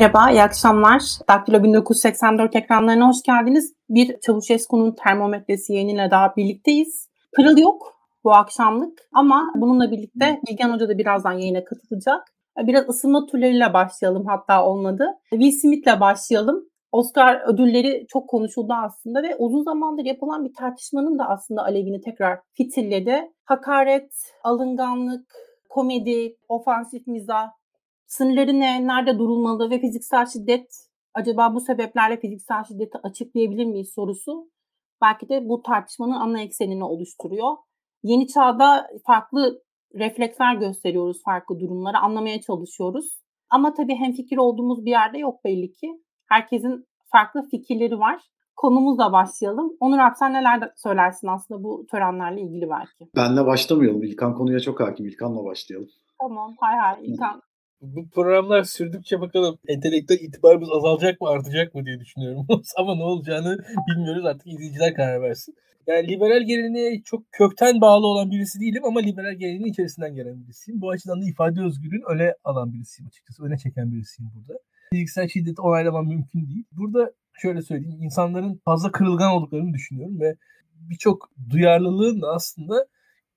Merhaba, iyi akşamlar. Daktilo 1984 ekranlarına hoş geldiniz. Bir Çavuşesku'nun termometresi yayınıyla daha birlikteyiz. Pırıl yok bu akşamlık ama bununla birlikte Bilgen Hoca da birazdan yayına katılacak. Biraz ısınma türleriyle başlayalım hatta olmadı. Will Smith'le başlayalım. Oscar ödülleri çok konuşuldu aslında ve uzun zamandır yapılan bir tartışmanın da aslında alevini tekrar fitilledi. Hakaret, alınganlık, komedi, ofansif mizah, sınırları ne, nerede durulmalı ve fiziksel şiddet acaba bu sebeplerle fiziksel şiddeti açıklayabilir miyiz sorusu belki de bu tartışmanın ana eksenini oluşturuyor. Yeni çağda farklı refleksler gösteriyoruz farklı durumları, anlamaya çalışıyoruz. Ama tabii hemfikir olduğumuz bir yerde yok belli ki. Herkesin farklı fikirleri var. Konumuzla başlayalım. Onur abi sen neler söylersin aslında bu törenlerle ilgili belki? Benle başlamayalım. İlkan konuya çok hakim. İlkan'la başlayalım. Tamam. Hay hay İlkan. Bu programlar sürdükçe bakalım entelektüel itibarımız azalacak mı artacak mı diye düşünüyorum. Ama ne olacağını bilmiyoruz artık izleyiciler karar versin. Yani liberal geleneğe çok kökten bağlı olan birisi değilim ama liberal geleneğin içerisinden gelen birisiyim. Bu açıdan da ifade özgürlüğünü öne alan birisiyim açıkçası. Öne çeken birisiyim burada. Fiziksel şiddeti onaylamam mümkün değil. Burada şöyle söyleyeyim insanların fazla kırılgan olduklarını düşünüyorum ve birçok duyarlılığın da aslında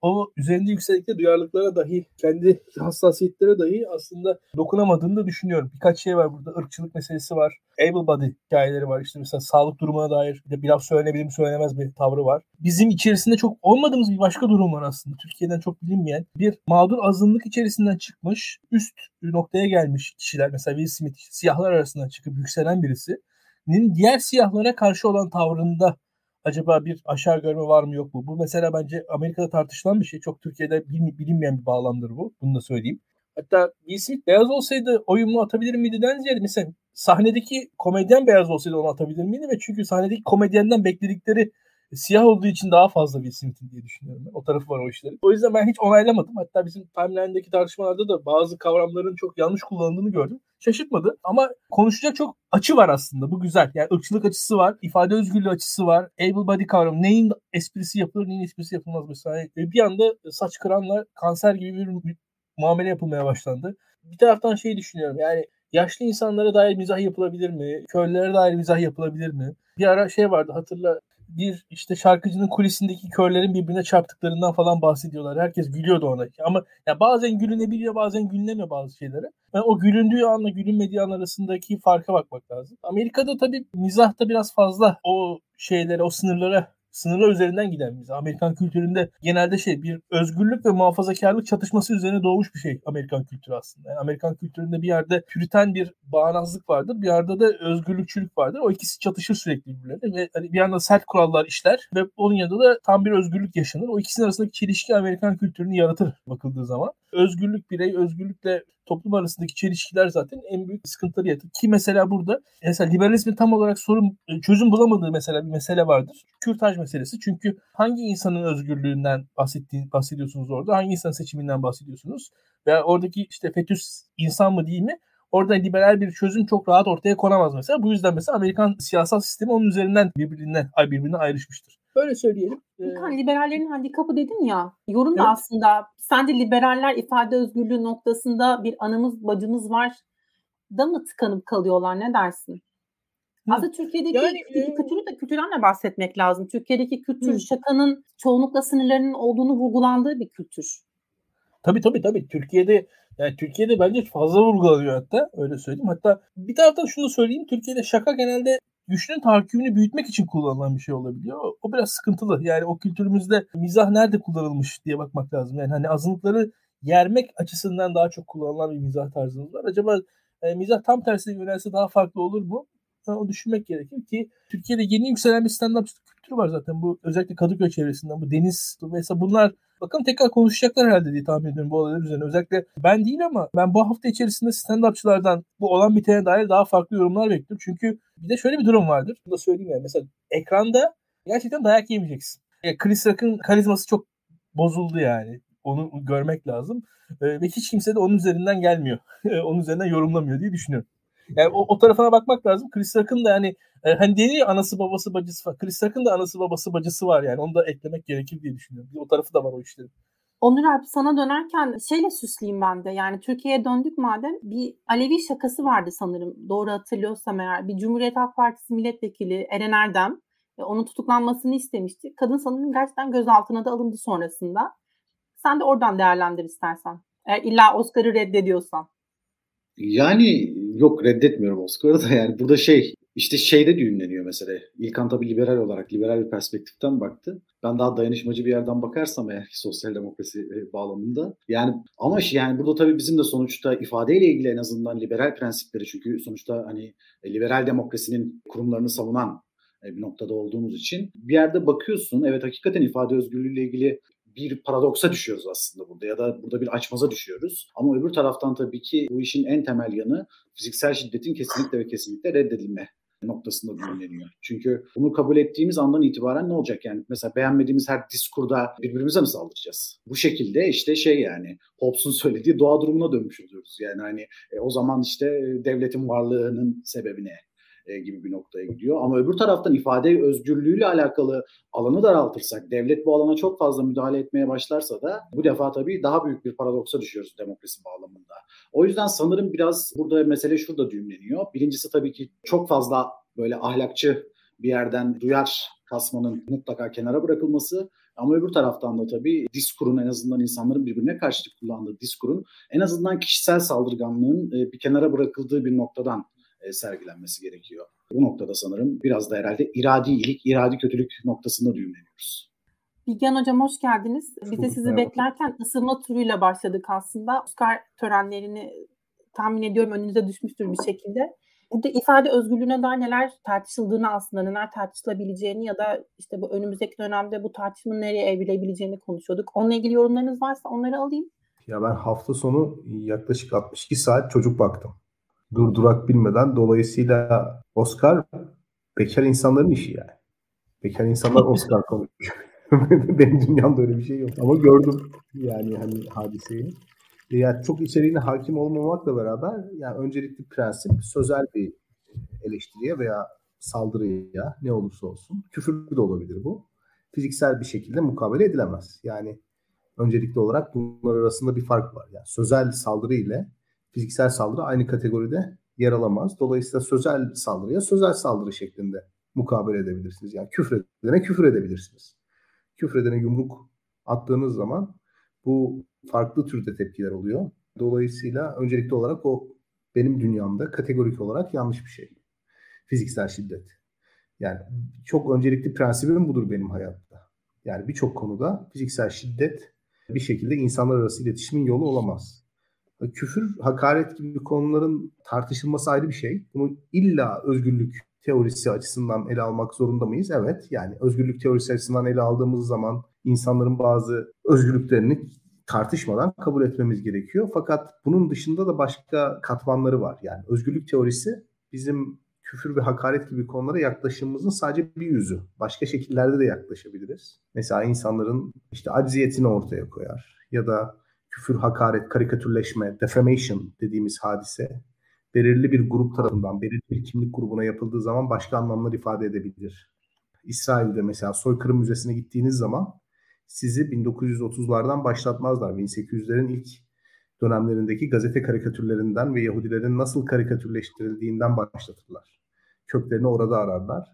o üzerinde yükselikte duyarlılıklara dahi, kendi hassasiyetlere dahi aslında dokunamadığını da düşünüyorum. Birkaç şey var burada. Irkçılık meselesi var. Able body hikayeleri var. İşte mesela sağlık durumuna dair bir laf söylenebilir mi söylenemez bir tavrı var. Bizim içerisinde çok olmadığımız bir başka durum var aslında. Türkiye'den çok bilinmeyen. Bir mağdur azınlık içerisinden çıkmış, üst noktaya gelmiş kişiler. Mesela Will Smith siyahlar arasından çıkıp yükselen birisinin diğer siyahlara karşı olan tavrında acaba bir aşağı görme var mı yok mu? Bu mesela bence Amerika'da tartışılan bir şey. Çok Türkiye'de bilinmeyen bir bağlamdır bu. Bunu da söyleyeyim. Hatta Will Smith beyaz olsaydı oyumu atabilir miydi den ziyade mesela sahnedeki komedyen beyaz olsaydı onu atabilir miydi? Ve çünkü sahnedeki komedyenden bekledikleri siyah olduğu için daha fazla Will Smith'in diye düşünüyorum. O tarafı var o işlerin. O yüzden ben hiç onaylamadım. Hatta bizim timeline'deki tartışmalarda da bazı kavramların çok yanlış kullanıldığını gördüm. Şaşırtmadı ama konuşacak çok açı var aslında. Bu güzel. Yani ırkçılık açısı var, ifade özgürlüğü açısı var, able body kavramı. Neyin esprisi yapılır, neyin esprisi yapılmaz mesela. Bir anda saç kıranla kanser gibi bir muamele yapılmaya başlandı. Bir taraftan şey düşünüyorum yani yaşlı insanlara dair mizah yapılabilir mi? Köylere dair mizah yapılabilir mi? Bir ara şey vardı hatırla bir işte şarkıcının kulisindeki körlerin birbirine çarptıklarından falan bahsediyorlar. Herkes gülüyordu ona. Ama ya bazen gülünebiliyor bazen gülünemiyor bazı şeylere. Yani o gülündüğü anla gülünmediği an arasındaki farka bakmak lazım. Amerika'da tabii mizahta biraz fazla o şeylere, o sınırlara sınırlar üzerinden giden biz. Amerikan kültüründe genelde şey bir özgürlük ve muhafazakarlık çatışması üzerine doğmuş bir şey Amerikan kültürü aslında. Yani Amerikan kültüründe bir yerde püriten bir bağnazlık vardır. Bir yerde de özgürlükçülük vardır. O ikisi çatışır sürekli birbirlerine ve hani bir yanda sert kurallar işler ve onun yanında da tam bir özgürlük yaşanır. O ikisinin arasındaki çelişki Amerikan kültürünü yaratır bakıldığı zaman. Özgürlük birey, özgürlükle toplum arasındaki çelişkiler zaten en büyük sıkıntıları yaratır. Ki mesela burada mesela liberalizmin tam olarak sorun e, çözüm bulamadığı mesela bir mesele vardır. Kürtaj meselesi. Çünkü hangi insanın özgürlüğünden bahsettiğin, bahsediyorsunuz orada? Hangi insan seçiminden bahsediyorsunuz? Veya oradaki işte fetüs insan mı değil mi? Orada liberal bir çözüm çok rahat ortaya konamaz mesela. Bu yüzden mesela Amerikan siyasal sistemi onun üzerinden birbirinden birbirine ayrışmıştır. Böyle söyleyelim. İlkan, liberallerin handikapı dedin ya. Yorum da evet. aslında sence liberaller ifade özgürlüğü noktasında bir anımız bacımız var da mı tıkanıp kalıyorlar ne dersin? Hı. Aslında Türkiye'deki yani, e... kültürü de kültürden de bahsetmek lazım. Türkiye'deki kültür Hı. şakanın çoğunlukla sınırlarının olduğunu vurgulandığı bir kültür. Tabii tabii tabii. Türkiye'de yani Türkiye'de bence fazla vurgulanıyor hatta öyle söyleyeyim. Hatta bir taraftan şunu söyleyeyim. Türkiye'de şaka genelde güçlünün tahakkümünü büyütmek için kullanılan bir şey olabiliyor. O biraz sıkıntılı. Yani o kültürümüzde mizah nerede kullanılmış diye bakmak lazım. Yani hani azınlıkları yermek açısından daha çok kullanılan bir mizah tarzımız var. Acaba e, mizah tam tersine yönelse daha farklı olur mu? Yani onu düşünmek gerekir ki Türkiye'de yeni yükselen bir stand-up kültürü var zaten. Bu özellikle Kadıköy çevresinden bu deniz mesela bunlar Bakın tekrar konuşacaklar herhalde diye tahmin ediyorum bu olaylar üzerine. Özellikle ben değil ama ben bu hafta içerisinde stand-upçılardan bu olan bitene dair daha farklı yorumlar bekliyorum. Çünkü bir de şöyle bir durum vardır. Bunu da söyleyeyim yani. Mesela ekranda gerçekten dayak yemeyeceksin. Yani Chris Rock'ın karizması çok bozuldu yani. Onu görmek lazım. Ee, ve hiç kimse de onun üzerinden gelmiyor. onun üzerinden yorumlamıyor diye düşünüyorum. Yani o, o tarafına bakmak lazım. Chris Rock'ın da yani e, hani deniyor ya anası babası bacısı var. Chris Rock'ın da anası babası bacısı var yani. Onu da eklemek gerekir diye düşünüyorum. Bir o tarafı da var o işlerin. Onur Alp sana dönerken şeyle süsleyeyim ben de. Yani Türkiye'ye döndük madem bir Alevi şakası vardı sanırım. Doğru hatırlıyorsam eğer. Bir Cumhuriyet Halk Partisi milletvekili Eren Erdem e, onun tutuklanmasını istemişti. Kadın sanırım gerçekten gözaltına da alındı sonrasında. Sen de oradan değerlendir istersen. Eğer illa Oscar'ı reddediyorsan. Yani yok reddetmiyorum Oscar'ı da yani burada şey işte şeyde düğümleniyor mesela. İlkan tabii liberal olarak, liberal bir perspektiften baktı. Ben daha dayanışmacı bir yerden bakarsam eğer sosyal demokrasi e, bağlamında. Yani ama yani burada tabii bizim de sonuçta ifadeyle ilgili en azından liberal prensipleri çünkü sonuçta hani e, liberal demokrasinin kurumlarını savunan e, bir noktada olduğumuz için bir yerde bakıyorsun evet hakikaten ifade özgürlüğüyle ilgili bir paradoksa düşüyoruz aslında burada ya da burada bir açmaza düşüyoruz. Ama öbür taraftan tabii ki bu işin en temel yanı fiziksel şiddetin kesinlikle ve kesinlikle reddedilme noktasında düğümleniyor. Çünkü bunu kabul ettiğimiz andan itibaren ne olacak? Yani mesela beğenmediğimiz her diskurda birbirimize mi saldıracağız? Bu şekilde işte şey yani Hobbes'un söylediği doğa durumuna dönmüş oluyoruz. Yani hani e, o zaman işte e, devletin varlığının sebebi ne? E, gibi bir noktaya gidiyor. Ama öbür taraftan ifade özgürlüğüyle alakalı alanı daraltırsak, devlet bu alana çok fazla müdahale etmeye başlarsa da bu defa tabii daha büyük bir paradoksa düşüyoruz demokrasi bağlamında. O yüzden sanırım biraz burada mesele şurada düğümleniyor. Birincisi tabii ki çok fazla böyle ahlakçı bir yerden duyar kasmanın mutlaka kenara bırakılması. Ama öbür taraftan da tabii diskurun en azından insanların birbirine karşı kullandığı diskurun en azından kişisel saldırganlığın e, bir kenara bırakıldığı bir noktadan sergilenmesi gerekiyor. Bu noktada sanırım biraz da herhalde iradi iyilik, iradi kötülük noktasında düğümleniyoruz. Bilgen Hocam hoş geldiniz. Biz de sizi beklerken ısınma turuyla başladık aslında. Oscar törenlerini tahmin ediyorum önünüze düşmüştür bir şekilde. Burada ifade özgürlüğüne dair neler tartışıldığını aslında neler tartışılabileceğini ya da işte bu önümüzdeki dönemde bu tartışmanın nereye evrilebileceğini konuşuyorduk. Onunla ilgili yorumlarınız varsa onları alayım. Ya ben hafta sonu yaklaşık 62 saat çocuk baktım durdurak bilmeden. Dolayısıyla Oscar bekar insanların işi yani. Bekar insanlar Oscar konuşuyor. Benim dünyamda öyle bir şey yok. Ama gördüm yani hani hadiseyi. Yani çok içeriğine hakim olmamakla beraber yani öncelikli prensip sözel bir eleştiriye veya saldırıya ne olursa olsun küfür de olabilir bu. Fiziksel bir şekilde mukabele edilemez. Yani öncelikli olarak bunlar arasında bir fark var. Yani sözel saldırı ile fiziksel saldırı aynı kategoride yer alamaz. Dolayısıyla sözel saldırıya sözel saldırı şeklinde mukabele edebilirsiniz. Yani küfür edene küfür edebilirsiniz. Küfür edene yumruk attığınız zaman bu farklı türde tepkiler oluyor. Dolayısıyla öncelikli olarak o benim dünyamda kategorik olarak yanlış bir şey. Fiziksel şiddet. Yani çok öncelikli prensibim budur benim hayatta. Yani birçok konuda fiziksel şiddet bir şekilde insanlar arası iletişimin yolu olamaz küfür, hakaret gibi konuların tartışılması ayrı bir şey. Bunu illa özgürlük teorisi açısından ele almak zorunda mıyız? Evet. Yani özgürlük teorisi açısından ele aldığımız zaman insanların bazı özgürlüklerini tartışmadan kabul etmemiz gerekiyor. Fakat bunun dışında da başka katmanları var. Yani özgürlük teorisi bizim küfür ve hakaret gibi konulara yaklaşımımızın sadece bir yüzü. Başka şekillerde de yaklaşabiliriz. Mesela insanların işte acziyetini ortaya koyar ya da küfür, hakaret, karikatürleşme, defamation dediğimiz hadise belirli bir grup tarafından, belirli bir kimlik grubuna yapıldığı zaman başka anlamlar ifade edebilir. İsrail'de mesela soykırım müzesine gittiğiniz zaman sizi 1930'lardan başlatmazlar. 1800'lerin ilk dönemlerindeki gazete karikatürlerinden ve Yahudilerin nasıl karikatürleştirildiğinden başlatırlar. Köklerini orada ararlar.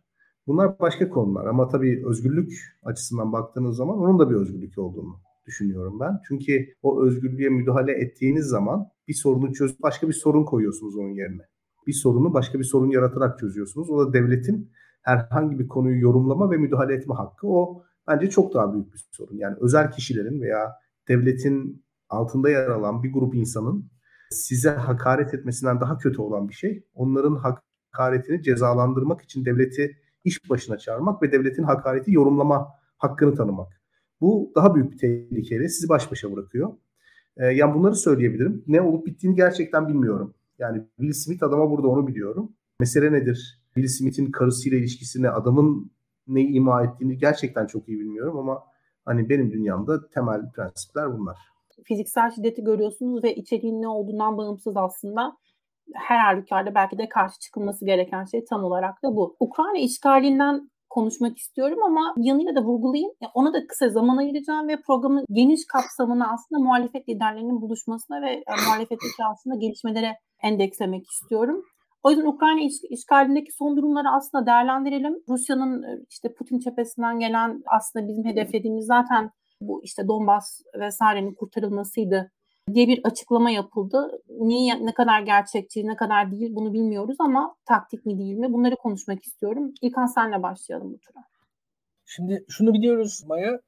Bunlar başka konular ama tabii özgürlük açısından baktığınız zaman onun da bir özgürlük olduğunu düşünüyorum ben. Çünkü o özgürlüğe müdahale ettiğiniz zaman bir sorunu çözüp başka bir sorun koyuyorsunuz onun yerine. Bir sorunu başka bir sorun yaratarak çözüyorsunuz. O da devletin herhangi bir konuyu yorumlama ve müdahale etme hakkı. O bence çok daha büyük bir sorun. Yani özel kişilerin veya devletin altında yer alan bir grup insanın size hakaret etmesinden daha kötü olan bir şey. Onların hakaretini cezalandırmak için devleti iş başına çağırmak ve devletin hakareti yorumlama hakkını tanımak. Bu daha büyük bir tehlikeyle sizi baş başa bırakıyor. E, yani bunları söyleyebilirim. Ne olup bittiğini gerçekten bilmiyorum. Yani Will Smith adama burada onu biliyorum. Mesele nedir? Will Smith'in karısıyla ilişkisine adamın ne ima ettiğini gerçekten çok iyi bilmiyorum ama hani benim dünyamda temel prensipler bunlar. Fiziksel şiddeti görüyorsunuz ve içeriğin ne olduğundan bağımsız aslında her halükarda belki de karşı çıkılması gereken şey tam olarak da bu. Ukrayna işgalinden konuşmak istiyorum ama yanıyla da vurgulayayım. Ona da kısa zaman ayıracağım ve programın geniş kapsamını aslında muhalefet liderlerinin buluşmasına ve e, muhalefetteki aslında gelişmelere endekslemek istiyorum. O yüzden Ukrayna iş, işgalindeki son durumları aslında değerlendirelim. Rusya'nın e, işte Putin cephesinden gelen aslında bizim hedeflediğimiz zaten bu işte Donbas vesairenin kurtarılmasıydı diye bir açıklama yapıldı. Niye ne kadar gerçekçi, ne kadar değil bunu bilmiyoruz ama taktik mi değil mi? Bunları konuşmak istiyorum. İlkan senle başlayalım bu tura. Şimdi şunu biliyoruz Maya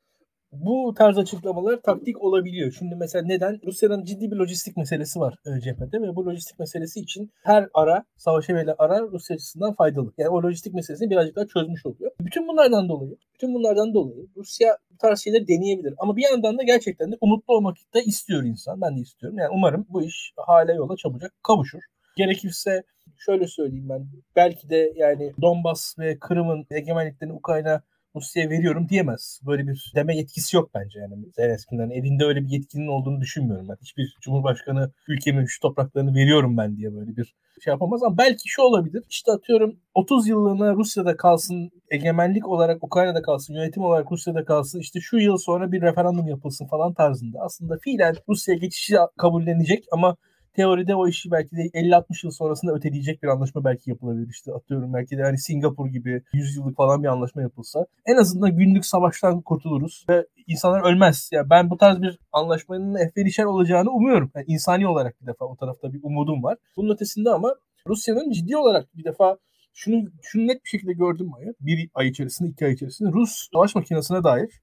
bu tarz açıklamalar taktik olabiliyor. Şimdi mesela neden? Rusya'nın ciddi bir lojistik meselesi var e, cephede ve bu lojistik meselesi için her ara, savaşa verilen ara Rusya açısından faydalı. Yani o lojistik meselesini birazcık daha çözmüş oluyor. Bütün bunlardan dolayı, bütün bunlardan dolayı Rusya bu tarz şeyleri deneyebilir. Ama bir yandan da gerçekten de umutlu olmak da istiyor insan. Ben de istiyorum. Yani umarım bu iş hala yola çabucak kavuşur. Gerekirse şöyle söyleyeyim ben. Belki de yani Donbas ve Kırım'ın egemenliklerini Ukrayna Rusya'ya veriyorum diyemez. Böyle bir deme yetkisi yok bence yani Zelenski'nin. elinde öyle bir yetkinin olduğunu düşünmüyorum ben. Hiçbir cumhurbaşkanı ülkemin şu topraklarını veriyorum ben diye böyle bir şey yapamaz ama belki şu olabilir. İşte atıyorum 30 yıllığına Rusya'da kalsın, egemenlik olarak Ukrayna'da kalsın, yönetim olarak Rusya'da kalsın. İşte şu yıl sonra bir referandum yapılsın falan tarzında. Aslında fiilen Rusya geçişi kabullenecek ama teoride o işi belki de 50-60 yıl sonrasında öteleyecek bir anlaşma belki yapılabilir. İşte atıyorum belki de hani Singapur gibi 100 yıllık falan bir anlaşma yapılsa en azından günlük savaştan kurtuluruz ve insanlar ölmez. Yani ben bu tarz bir anlaşmanın efenişer olacağını umuyorum. Yani insani olarak bir defa o tarafta bir umudum var. Bunun ötesinde ama Rusya'nın ciddi olarak bir defa şunu şunu net bir şekilde gördüm Maya. Bir ay içerisinde, iki ay içerisinde Rus savaş makinesine dair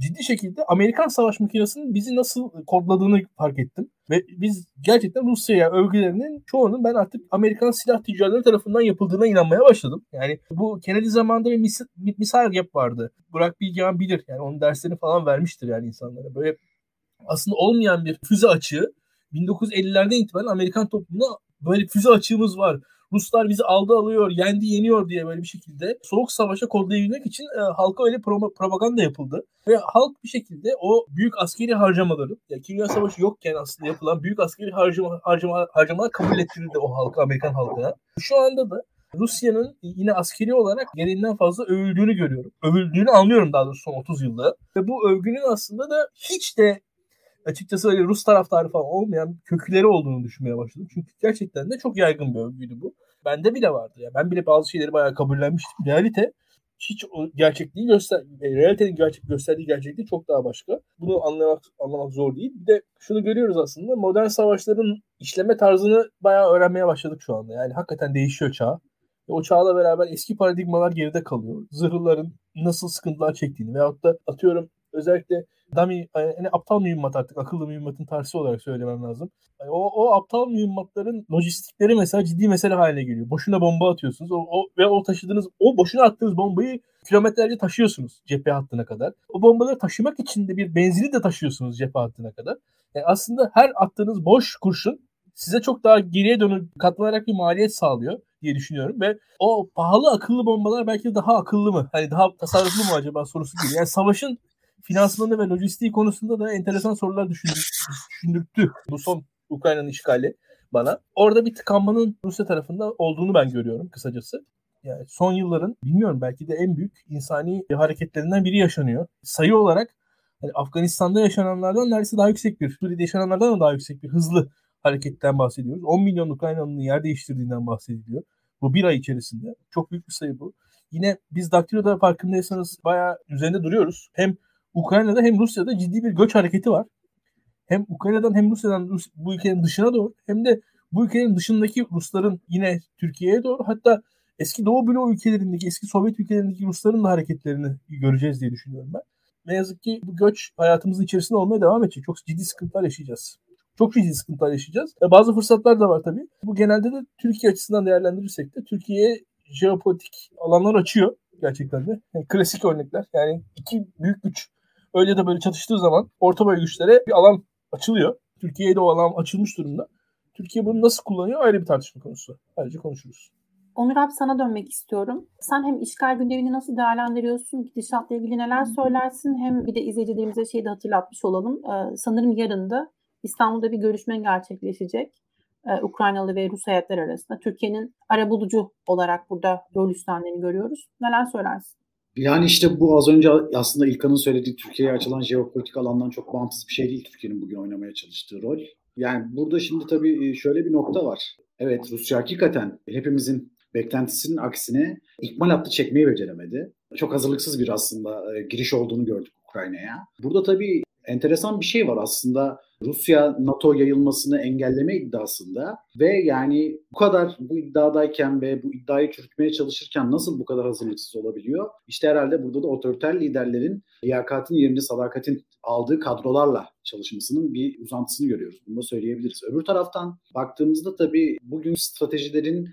ciddi şekilde Amerikan savaş makinesinin bizi nasıl kodladığını fark ettim. Ve biz gerçekten Rusya'ya övgülerinin çoğunun ben artık Amerikan silah tüccarları tarafından yapıldığına inanmaya başladım. Yani bu Kennedy zamanında bir mis misal yap vardı. Burak Bilgehan bilir. Yani onun derslerini falan vermiştir yani insanlara. Böyle aslında olmayan bir füze açığı 1950'lerden itibaren Amerikan toplumuna böyle füze açığımız var. Ruslar bizi aldı alıyor, yendi yeniyor diye böyle bir şekilde soğuk savaşa kodlayabilmek için e, halka öyle pro- propaganda yapıldı. Ve halk bir şekilde o büyük askeri harcamaları, yani kimya savaşı yokken aslında yapılan büyük askeri harcama, harcama, harcamalar kabul ettirildi o halka, Amerikan halkına. Şu anda da Rusya'nın yine askeri olarak gereğinden fazla övüldüğünü görüyorum. Övüldüğünü anlıyorum daha doğrusu son 30 yılda. Ve bu övgünün aslında da hiç de açıkçası öyle Rus taraftarı falan olmayan kökleri olduğunu düşünmeye başladım. Çünkü gerçekten de çok yaygın bir övgüydü bu. Bende bile vardı ya. Ben bile bazı şeyleri bayağı kabullenmiştim. Realite hiç o gerçekliği göster e, realitenin gerçek gösterdiği gerçekliği çok daha başka. Bunu anlamak anlamak zor değil. Bir de şunu görüyoruz aslında modern savaşların işleme tarzını bayağı öğrenmeye başladık şu anda. Yani hakikaten değişiyor çağ. Ve o çağla beraber eski paradigmalar geride kalıyor. Zırhların nasıl sıkıntılar çektiğini veyahut da atıyorum özellikle dummy yani aptal mühimmat artık akıllı mühimmatın tersi olarak söylemem lazım. Yani o, o aptal mühimmatların lojistikleri mesela ciddi mesele haline geliyor. Boşuna bomba atıyorsunuz o, o, ve o taşıdığınız o boşuna attığınız bombayı kilometrelerce taşıyorsunuz cephe hattına kadar. O bombaları taşımak için de bir benzini de taşıyorsunuz cephe hattına kadar. Yani aslında her attığınız boş kurşun size çok daha geriye dönüp katlanarak bir maliyet sağlıyor diye düşünüyorum ve o pahalı akıllı bombalar belki daha akıllı mı? Hani daha tasarruflu mu acaba sorusu geliyor. Yani savaşın finansmanı ve lojistiği konusunda da enteresan sorular düşündürttü bu son Ukrayna'nın işgali bana. Orada bir tıkanmanın Rusya tarafında olduğunu ben görüyorum kısacası. Yani son yılların bilmiyorum belki de en büyük insani hareketlerinden biri yaşanıyor. Sayı olarak yani Afganistan'da yaşananlardan neredeyse daha yüksek bir, Suriye'de yaşananlardan da daha yüksek bir hızlı hareketten bahsediyoruz. 10 milyon Ukraynalı'nın yer değiştirdiğinden bahsediliyor. Bu bir ay içerisinde. Çok büyük bir sayı bu. Yine biz Daktilo'da farkındaysanız bayağı üzerinde duruyoruz. Hem Ukrayna'da hem Rusya'da ciddi bir göç hareketi var. Hem Ukrayna'dan hem Rusya'dan Rus, bu ülkenin dışına doğru hem de bu ülkenin dışındaki Rusların yine Türkiye'ye doğru hatta eski Doğu bloğu ülkelerindeki, eski Sovyet ülkelerindeki Rusların da hareketlerini göreceğiz diye düşünüyorum ben. Ne yazık ki bu göç hayatımızın içerisinde olmaya devam edecek. Çok ciddi sıkıntılar yaşayacağız. Çok ciddi sıkıntılar yaşayacağız. E bazı fırsatlar da var tabii. Bu genelde de Türkiye açısından değerlendirirsek de Türkiye'ye jeopolitik alanlar açıyor gerçekten de. Yani klasik örnekler. Yani iki büyük güç öyle de böyle çatıştığı zaman orta boy güçlere bir alan açılıyor. Türkiye'ye de o alan açılmış durumda. Türkiye bunu nasıl kullanıyor ayrı bir tartışma konusu. Ayrıca konuşuruz. Onur abi sana dönmek istiyorum. Sen hem işgal gündemini nasıl değerlendiriyorsun, gidişatla ilgili neler söylersin hem bir de izleyicilerimize şeyi de hatırlatmış olalım. Ee, sanırım yarın da İstanbul'da bir görüşme gerçekleşecek. Ee, Ukraynalı ve Rus heyetler arasında. Türkiye'nin arabulucu olarak burada rol üstlendiğini görüyoruz. Neler söylersin? Yani işte bu az önce aslında İlkan'ın söylediği Türkiye'ye açılan jeopolitik alandan çok bağımsız bir şey değil Türkiye'nin bugün oynamaya çalıştığı rol. Yani burada şimdi tabii şöyle bir nokta var. Evet Rusya hakikaten hepimizin beklentisinin aksine ikmal hattı çekmeyi beceremedi. Çok hazırlıksız bir aslında e, giriş olduğunu gördük Ukrayna'ya. Burada tabii enteresan bir şey var aslında. Rusya NATO yayılmasını engelleme iddiasında ve yani bu kadar bu iddiadayken ve bu iddiayı çürütmeye çalışırken nasıl bu kadar hazırlıksız olabiliyor? İşte herhalde burada da otoriter liderlerin liyakatin yerine sadakatin aldığı kadrolarla çalışmasının bir uzantısını görüyoruz. Bunu da söyleyebiliriz. Öbür taraftan baktığımızda tabii bugün stratejilerin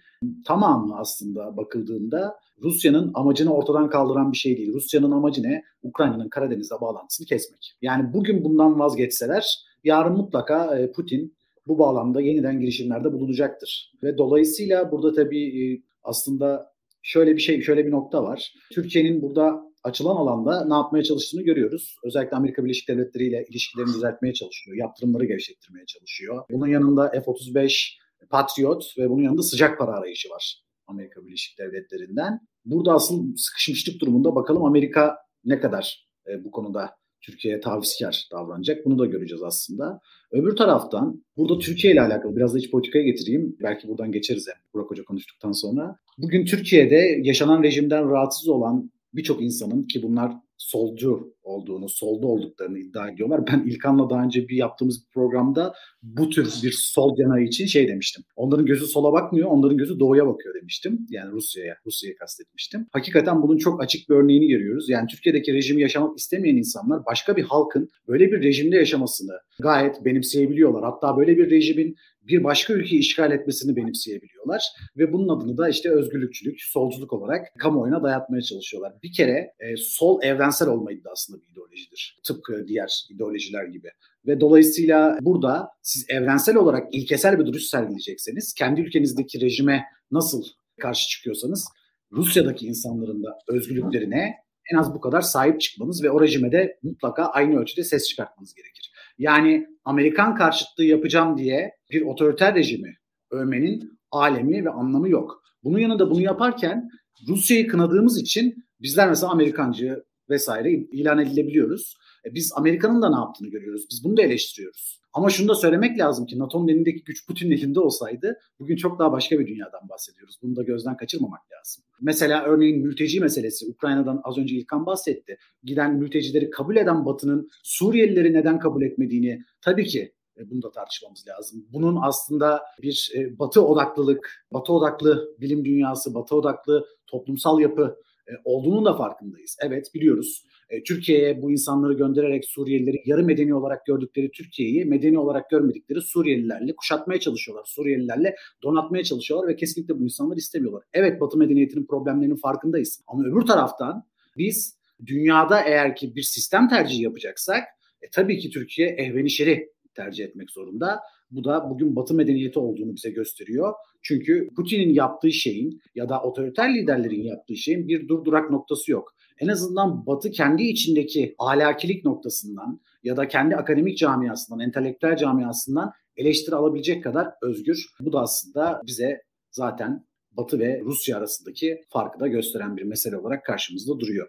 tamamı aslında bakıldığında Rusya'nın amacını ortadan kaldıran bir şey değil. Rusya'nın amacı ne? Ukrayna'nın Karadeniz'e bağlantısını kesmek. Yani bugün bundan vazgeçseler yarın mutlaka e, Putin bu bağlamda yeniden girişimlerde bulunacaktır. Ve dolayısıyla burada tabii e, aslında şöyle bir şey, şöyle bir nokta var. Türkiye'nin burada açılan alanda ne yapmaya çalıştığını görüyoruz. Özellikle Amerika Birleşik Devletleri ile ilişkilerini düzeltmeye çalışıyor. Yaptırımları gevşettirmeye çalışıyor. Bunun yanında F-35 Patriot ve bunun yanında sıcak para arayışı var Amerika Birleşik Devletleri'nden. Burada asıl sıkışmışlık durumunda bakalım Amerika ne kadar e, bu konuda Türkiye'ye tavizkar davranacak. Bunu da göreceğiz aslında. Öbür taraftan burada Türkiye ile alakalı biraz da iç politikaya getireyim. Belki buradan geçeriz hem Burak Hoca konuştuktan sonra. Bugün Türkiye'de yaşanan rejimden rahatsız olan birçok insanın ki bunlar solcu olduğunu, solda olduklarını iddia ediyorlar. Ben İlkan'la daha önce bir yaptığımız bir programda bu tür bir sol yanayı için şey demiştim. Onların gözü sola bakmıyor, onların gözü doğuya bakıyor demiştim. Yani Rusya'ya, Rusya'yı kastetmiştim. Hakikaten bunun çok açık bir örneğini görüyoruz. Yani Türkiye'deki rejimi yaşamak istemeyen insanlar başka bir halkın böyle bir rejimde yaşamasını gayet benimseyebiliyorlar. Hatta böyle bir rejimin bir başka ülkeyi işgal etmesini benimseyebiliyorlar ve bunun adını da işte özgürlükçülük, solculuk olarak kamuoyuna dayatmaya çalışıyorlar. Bir kere e, sol evrensel olma iddiasında bir ideolojidir. Tıpkı diğer ideolojiler gibi. Ve dolayısıyla burada siz evrensel olarak ilkesel bir duruş sergileyecekseniz kendi ülkenizdeki rejime nasıl karşı çıkıyorsanız Rusya'daki insanların da özgürlüklerine en az bu kadar sahip çıkmanız ve o rejime de mutlaka aynı ölçüde ses çıkartmanız gerekir. Yani Amerikan karşıtlığı yapacağım diye bir otoriter rejimi övmenin alemi ve anlamı yok. Bunun yanında bunu yaparken Rusya'yı kınadığımız için bizler mesela Amerikancı vesaire ilan edilebiliyoruz. E biz Amerika'nın da ne yaptığını görüyoruz. Biz bunu da eleştiriyoruz. Ama şunu da söylemek lazım ki NATO'nun elindeki güç Putin'in elinde olsaydı bugün çok daha başka bir dünyadan bahsediyoruz. Bunu da gözden kaçırmamak lazım. Mesela örneğin mülteci meselesi. Ukrayna'dan az önce İlkan bahsetti. Giden mültecileri kabul eden Batı'nın Suriyelileri neden kabul etmediğini tabii ki e, bunu da tartışmamız lazım. Bunun aslında bir e, batı odaklılık, batı odaklı bilim dünyası, batı odaklı toplumsal yapı e, olduğunun da farkındayız. Evet biliyoruz. E, Türkiye'ye bu insanları göndererek Suriyelileri yarı medeni olarak gördükleri Türkiye'yi medeni olarak görmedikleri Suriyelilerle kuşatmaya çalışıyorlar. Suriyelilerle donatmaya çalışıyorlar ve kesinlikle bu insanları istemiyorlar. Evet Batı medeniyetinin problemlerinin farkındayız. Ama öbür taraftan biz dünyada eğer ki bir sistem tercihi yapacaksak e, tabii ki Türkiye ehvenişeri tercih etmek zorunda. Bu da bugün Batı medeniyeti olduğunu bize gösteriyor. Çünkü Putin'in yaptığı şeyin ya da otoriter liderlerin yaptığı şeyin bir durdurak noktası yok. En azından Batı kendi içindeki ahlakilik noktasından ya da kendi akademik camiasından, entelektüel camiasından eleştiri alabilecek kadar özgür. Bu da aslında bize zaten Batı ve Rusya arasındaki farkı da gösteren bir mesele olarak karşımızda duruyor.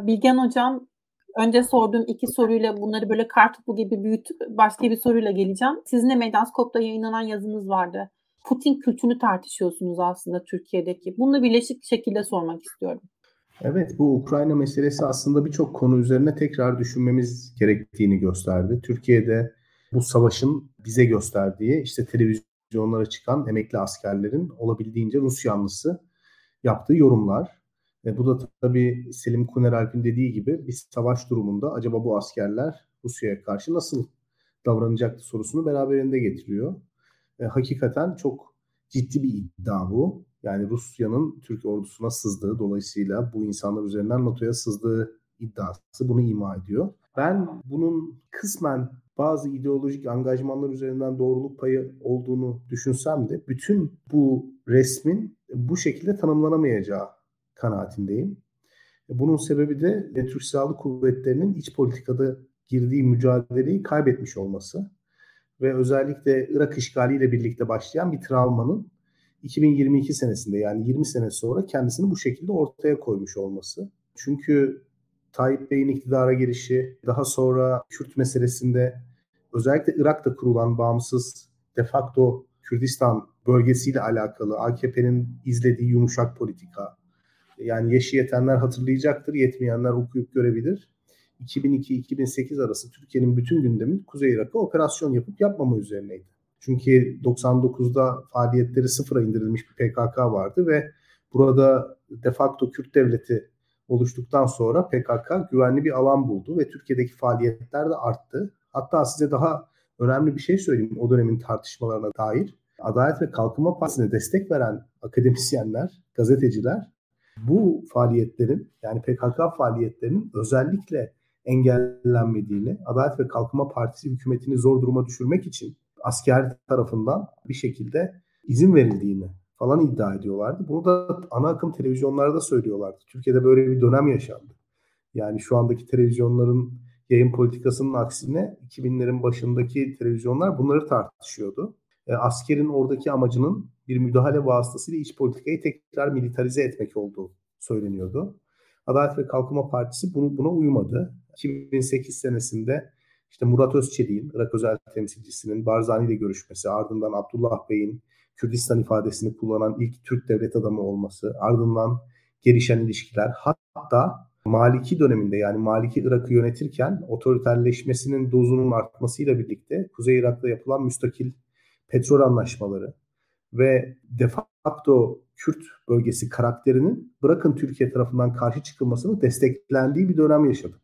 Bilgen Hocam önce sorduğum iki soruyla bunları böyle kartopu gibi büyütüp başka bir soruyla geleceğim. Sizin de Medanskop'ta yayınlanan yazınız vardı. Putin kültünü tartışıyorsunuz aslında Türkiye'deki. Bunu birleşik şekilde sormak istiyorum. Evet bu Ukrayna meselesi aslında birçok konu üzerine tekrar düşünmemiz gerektiğini gösterdi. Türkiye'de bu savaşın bize gösterdiği işte televizyonlara çıkan emekli askerlerin olabildiğince Rus yanlısı yaptığı yorumlar. E, bu da tabii Selim Kuneralp'in dediği gibi bir savaş durumunda acaba bu askerler Rusya'ya karşı nasıl davranacaktı sorusunu beraberinde getiriyor. E, hakikaten çok ciddi bir iddia bu. Yani Rusya'nın Türk ordusuna sızdığı dolayısıyla bu insanlar üzerinden NATO'ya sızdığı iddiası bunu ima ediyor. Ben bunun kısmen bazı ideolojik angajmanlar üzerinden doğruluk payı olduğunu düşünsem de bütün bu resmin bu şekilde tanımlanamayacağı kanaatindeyim. Bunun sebebi de Türk Silahlı Kuvvetleri'nin iç politikada girdiği mücadeleyi kaybetmiş olması ve özellikle Irak işgaliyle birlikte başlayan bir travmanın 2022 senesinde yani 20 sene sonra kendisini bu şekilde ortaya koymuş olması. Çünkü Tayyip Bey'in iktidara gelişi, daha sonra Kürt meselesinde özellikle Irak'ta kurulan bağımsız de facto Kürdistan bölgesiyle alakalı AKP'nin izlediği yumuşak politika. Yani yaşı yetenler hatırlayacaktır, yetmeyenler okuyup görebilir. 2002-2008 arası Türkiye'nin bütün gündemi Kuzey Irak'a operasyon yapıp yapmama üzerineydi. Çünkü 99'da faaliyetleri sıfıra indirilmiş bir PKK vardı ve burada de facto Kürt devleti oluştuktan sonra PKK güvenli bir alan buldu ve Türkiye'deki faaliyetler de arttı. Hatta size daha önemli bir şey söyleyeyim o dönemin tartışmalarına dair. Adalet ve Kalkınma Partisi'ne destek veren akademisyenler, gazeteciler bu faaliyetlerin yani PKK faaliyetlerinin özellikle engellenmediğini, Adalet ve Kalkınma Partisi hükümetini zor duruma düşürmek için asker tarafından bir şekilde izin verildiğini falan iddia ediyorlardı. Bunu da ana akım televizyonlarda söylüyorlardı. Türkiye'de böyle bir dönem yaşandı. Yani şu andaki televizyonların yayın politikasının aksine 2000'lerin başındaki televizyonlar bunları tartışıyordu. E, askerin oradaki amacının bir müdahale vasıtasıyla iç politikayı tekrar militarize etmek olduğu söyleniyordu. Adalet ve Kalkınma Partisi bunu, buna uymadı. 2008 senesinde işte Murat Özçelik'in, Irak özel temsilcisinin Barzani ile görüşmesi, ardından Abdullah Bey'in Kürdistan ifadesini kullanan ilk Türk devlet adamı olması, ardından gelişen ilişkiler, hatta Maliki döneminde yani Maliki Irak'ı yönetirken otoriterleşmesinin dozunun artmasıyla birlikte Kuzey Irak'ta yapılan müstakil petrol anlaşmaları ve de facto Kürt bölgesi karakterinin bırakın Türkiye tarafından karşı çıkılmasını desteklendiği bir dönem yaşadık.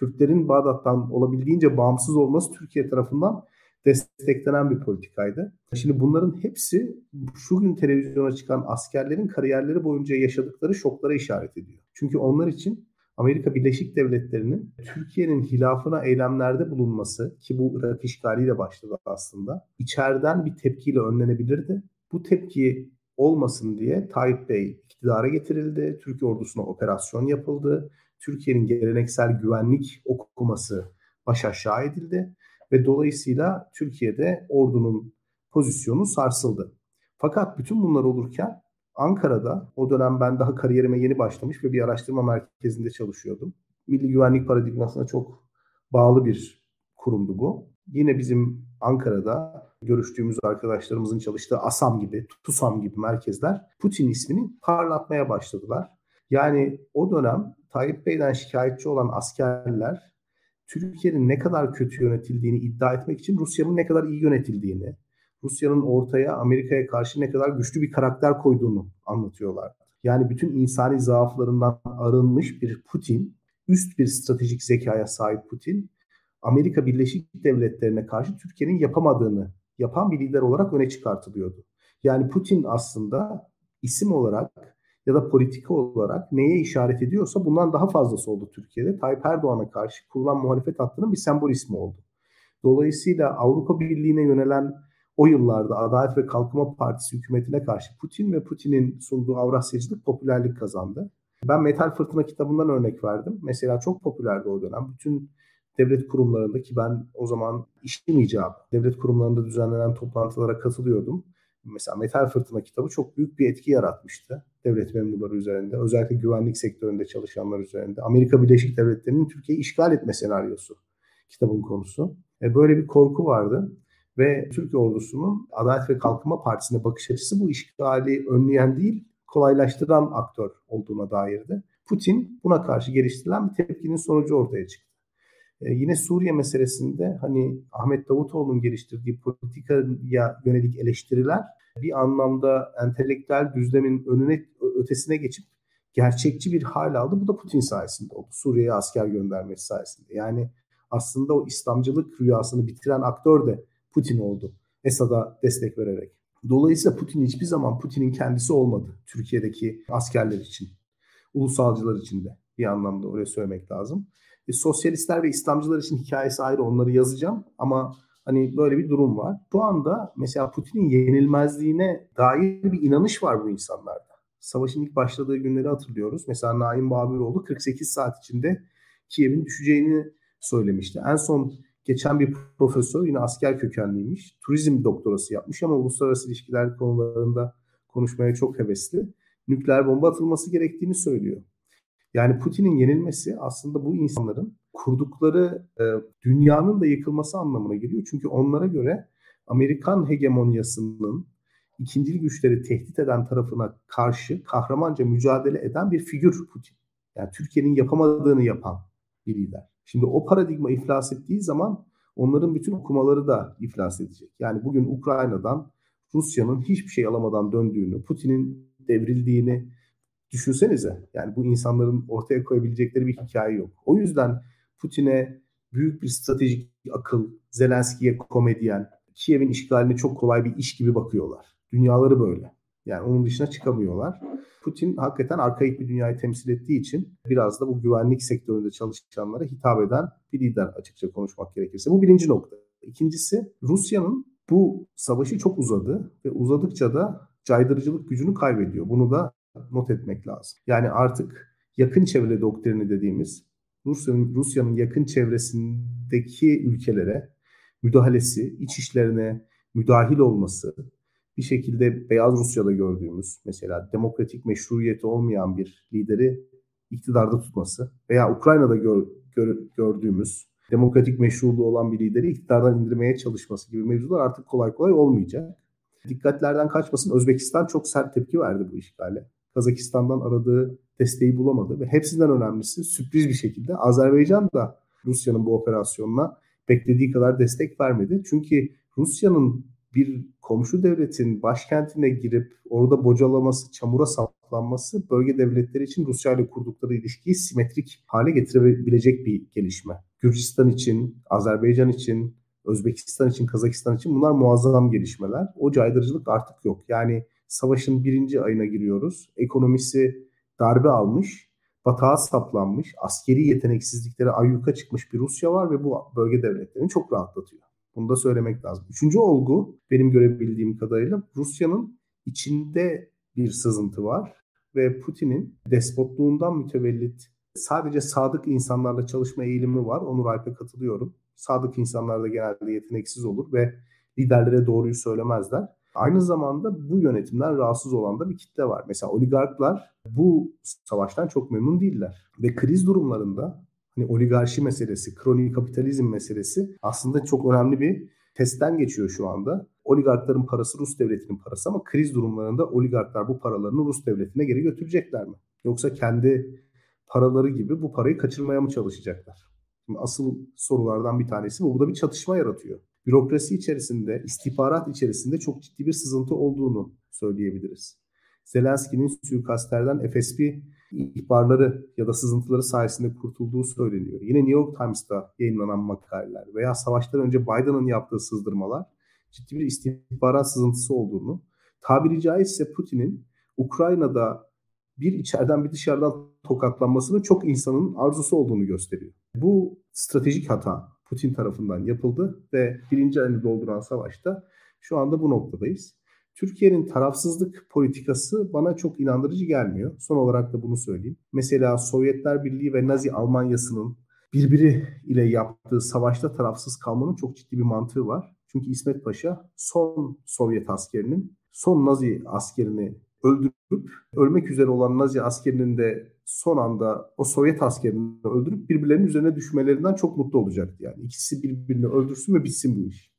Kürtlerin Bağdat'tan olabildiğince bağımsız olması Türkiye tarafından desteklenen bir politikaydı. Şimdi bunların hepsi şu gün televizyona çıkan askerlerin kariyerleri boyunca yaşadıkları şoklara işaret ediyor. Çünkü onlar için Amerika Birleşik Devletleri'nin Türkiye'nin hilafına eylemlerde bulunması ki bu Irak işgaliyle başladı aslında. içeriden bir tepkiyle önlenebilirdi. Bu tepki olmasın diye Tayyip Bey iktidara getirildi. Türkiye ordusuna operasyon yapıldı. Türkiye'nin geleneksel güvenlik okuması baş aşağı edildi ve dolayısıyla Türkiye'de ordunun pozisyonu sarsıldı. Fakat bütün bunlar olurken Ankara'da o dönem ben daha kariyerime yeni başlamış ve bir araştırma merkezinde çalışıyordum. Milli güvenlik paradigmasına çok bağlı bir kurumdu bu. Yine bizim Ankara'da görüştüğümüz arkadaşlarımızın çalıştığı ASAM gibi, TUSAM gibi merkezler Putin ismini parlatmaya başladılar. Yani o dönem Tayyip Bey'den şikayetçi olan askerler Türkiye'nin ne kadar kötü yönetildiğini iddia etmek için Rusya'nın ne kadar iyi yönetildiğini, Rusya'nın ortaya Amerika'ya karşı ne kadar güçlü bir karakter koyduğunu anlatıyorlar. Yani bütün insani zaaflarından arınmış bir Putin, üst bir stratejik zekaya sahip Putin, Amerika Birleşik Devletleri'ne karşı Türkiye'nin yapamadığını yapan bir lider olarak öne çıkartılıyordu. Yani Putin aslında isim olarak ya da politika olarak neye işaret ediyorsa bundan daha fazlası oldu Türkiye'de. Tayyip Erdoğan'a karşı kurulan muhalefet hattının bir sembol ismi oldu. Dolayısıyla Avrupa Birliği'ne yönelen o yıllarda Adalet ve Kalkınma Partisi hükümetine karşı Putin ve Putin'in sunduğu Avrasyacılık popülerlik kazandı. Ben Metal Fırtına kitabından örnek verdim. Mesela çok popülerdi o dönem. Bütün devlet kurumlarında ki ben o zaman işim icabı devlet kurumlarında düzenlenen toplantılara katılıyordum. Mesela Metal Fırtına kitabı çok büyük bir etki yaratmıştı devlet memurları üzerinde. Özellikle güvenlik sektöründe çalışanlar üzerinde. Amerika Birleşik Devletleri'nin Türkiye'yi işgal etme senaryosu kitabın konusu. E böyle bir korku vardı ve Türkiye ordusunun Adalet ve Kalkınma Partisi'ne bakış açısı bu işgali önleyen değil, kolaylaştıran aktör olduğuna dairdi. Putin buna karşı geliştirilen bir tepkinin sonucu ortaya çıktı. Ee, yine Suriye meselesinde hani Ahmet Davutoğlu'nun geliştirdiği politikaya yönelik eleştiriler bir anlamda entelektüel düzlemin önüne ötesine geçip gerçekçi bir hal aldı. Bu da Putin sayesinde oldu. Suriye'ye asker göndermesi sayesinde. Yani aslında o İslamcılık rüyasını bitiren aktör de Putin oldu. Esad'a destek vererek. Dolayısıyla Putin hiçbir zaman Putin'in kendisi olmadı Türkiye'deki askerler için. Ulusalcılar için de bir anlamda oraya söylemek lazım. E, sosyalistler ve İslamcılar için hikayesi ayrı onları yazacağım ama hani böyle bir durum var. Şu anda mesela Putin'in yenilmezliğine dair bir inanış var bu insanlarda. Savaşın ilk başladığı günleri hatırlıyoruz. Mesela Naim Babiroğlu 48 saat içinde Kiev'in düşeceğini söylemişti. En son geçen bir profesör yine asker kökenliymiş. Turizm doktorası yapmış ama uluslararası ilişkiler konularında konuşmaya çok hevesli. Nükleer bomba atılması gerektiğini söylüyor. Yani Putin'in yenilmesi aslında bu insanların kurdukları e, dünyanın da yıkılması anlamına geliyor. Çünkü onlara göre Amerikan hegemonyasının ikincil güçleri tehdit eden tarafına karşı kahramanca mücadele eden bir figür Putin. Yani Türkiye'nin yapamadığını yapan bir lider. Şimdi o paradigma iflas ettiği zaman onların bütün okumaları da iflas edecek. Yani bugün Ukrayna'dan Rusya'nın hiçbir şey alamadan döndüğünü, Putin'in devrildiğini düşünsenize. Yani bu insanların ortaya koyabilecekleri bir hikaye yok. O yüzden Putin'e büyük bir stratejik akıl, Zelenski'ye komedyen, Kiev'in işgalini çok kolay bir iş gibi bakıyorlar. Dünyaları böyle. Yani onun dışına çıkamıyorlar. Putin hakikaten arkaik bir dünyayı temsil ettiği için biraz da bu güvenlik sektöründe çalışanlara hitap eden bir lider açıkça konuşmak gerekirse. Bu birinci nokta. İkincisi Rusya'nın bu savaşı çok uzadı ve uzadıkça da caydırıcılık gücünü kaybediyor. Bunu da not etmek lazım. Yani artık yakın çevre doktrini dediğimiz Rusya'nın Rusya'nın yakın çevresindeki ülkelere müdahalesi, iç işlerine müdahil olması, bir şekilde Beyaz Rusya'da gördüğümüz mesela demokratik meşruiyeti olmayan bir lideri iktidarda tutması veya Ukrayna'da gör, gör, gördüğümüz demokratik meşruluğu olan bir lideri iktidardan indirmeye çalışması gibi mevzular artık kolay kolay olmayacak. Dikkatlerden kaçmasın Özbekistan çok sert tepki verdi bu işgale. Kazakistan'dan aradığı desteği bulamadı ve hepsinden önemlisi sürpriz bir şekilde Azerbaycan da Rusya'nın bu operasyonuna beklediği kadar destek vermedi. Çünkü Rusya'nın bir komşu devletin başkentine girip orada bocalaması, çamura saplanması bölge devletleri için Rusya ile kurdukları ilişkiyi simetrik hale getirebilecek bir gelişme. Gürcistan için, Azerbaycan için, Özbekistan için, Kazakistan için bunlar muazzam gelişmeler. O caydırıcılık artık yok. Yani savaşın birinci ayına giriyoruz. Ekonomisi darbe almış, batağa saplanmış, askeri yeteneksizlikleri ayyuka çıkmış bir Rusya var ve bu bölge devletlerini çok rahatlatıyor. Bunu da söylemek lazım. Üçüncü olgu benim görebildiğim kadarıyla Rusya'nın içinde bir sızıntı var ve Putin'in despotluğundan mütevellit sadece sadık insanlarla çalışma eğilimi var. Onur Alp'e katılıyorum. Sadık insanlar da genelde yeteneksiz olur ve liderlere doğruyu söylemezler. Aynı zamanda bu yönetimden rahatsız olan da bir kitle var. Mesela oligarklar bu savaştan çok memnun değiller. Ve kriz durumlarında hani oligarşi meselesi, kronik kapitalizm meselesi aslında çok önemli bir testten geçiyor şu anda. Oligarkların parası Rus devletinin parası ama kriz durumlarında oligarklar bu paralarını Rus devletine geri götürecekler mi? Yoksa kendi paraları gibi bu parayı kaçırmaya mı çalışacaklar? Şimdi asıl sorulardan bir tanesi bu. Bu da bir çatışma yaratıyor. Bürokrasi içerisinde, istihbarat içerisinde çok ciddi bir sızıntı olduğunu söyleyebiliriz. Zelenski'nin suikastlerden FSB ihbarları ya da sızıntıları sayesinde kurtulduğu söyleniyor. Yine New York Times'ta yayınlanan makaleler veya savaştan önce Biden'ın yaptığı sızdırmalar ciddi bir istihbarat sızıntısı olduğunu, tabiri caizse Putin'in Ukrayna'da bir içeriden bir dışarıdan tokatlanmasının çok insanın arzusu olduğunu gösteriyor. Bu stratejik hata Putin tarafından yapıldı ve birinci ayını dolduran savaşta şu anda bu noktadayız. Türkiye'nin tarafsızlık politikası bana çok inandırıcı gelmiyor. Son olarak da bunu söyleyeyim. Mesela Sovyetler Birliği ve Nazi Almanyası'nın birbiri ile yaptığı savaşta tarafsız kalmanın çok ciddi bir mantığı var. Çünkü İsmet Paşa son Sovyet askerinin son Nazi askerini öldürüp ölmek üzere olan Nazi askerinin de son anda o Sovyet askerini öldürüp birbirlerinin üzerine düşmelerinden çok mutlu olacaktı. Yani ikisi birbirini öldürsün ve bitsin bu iş.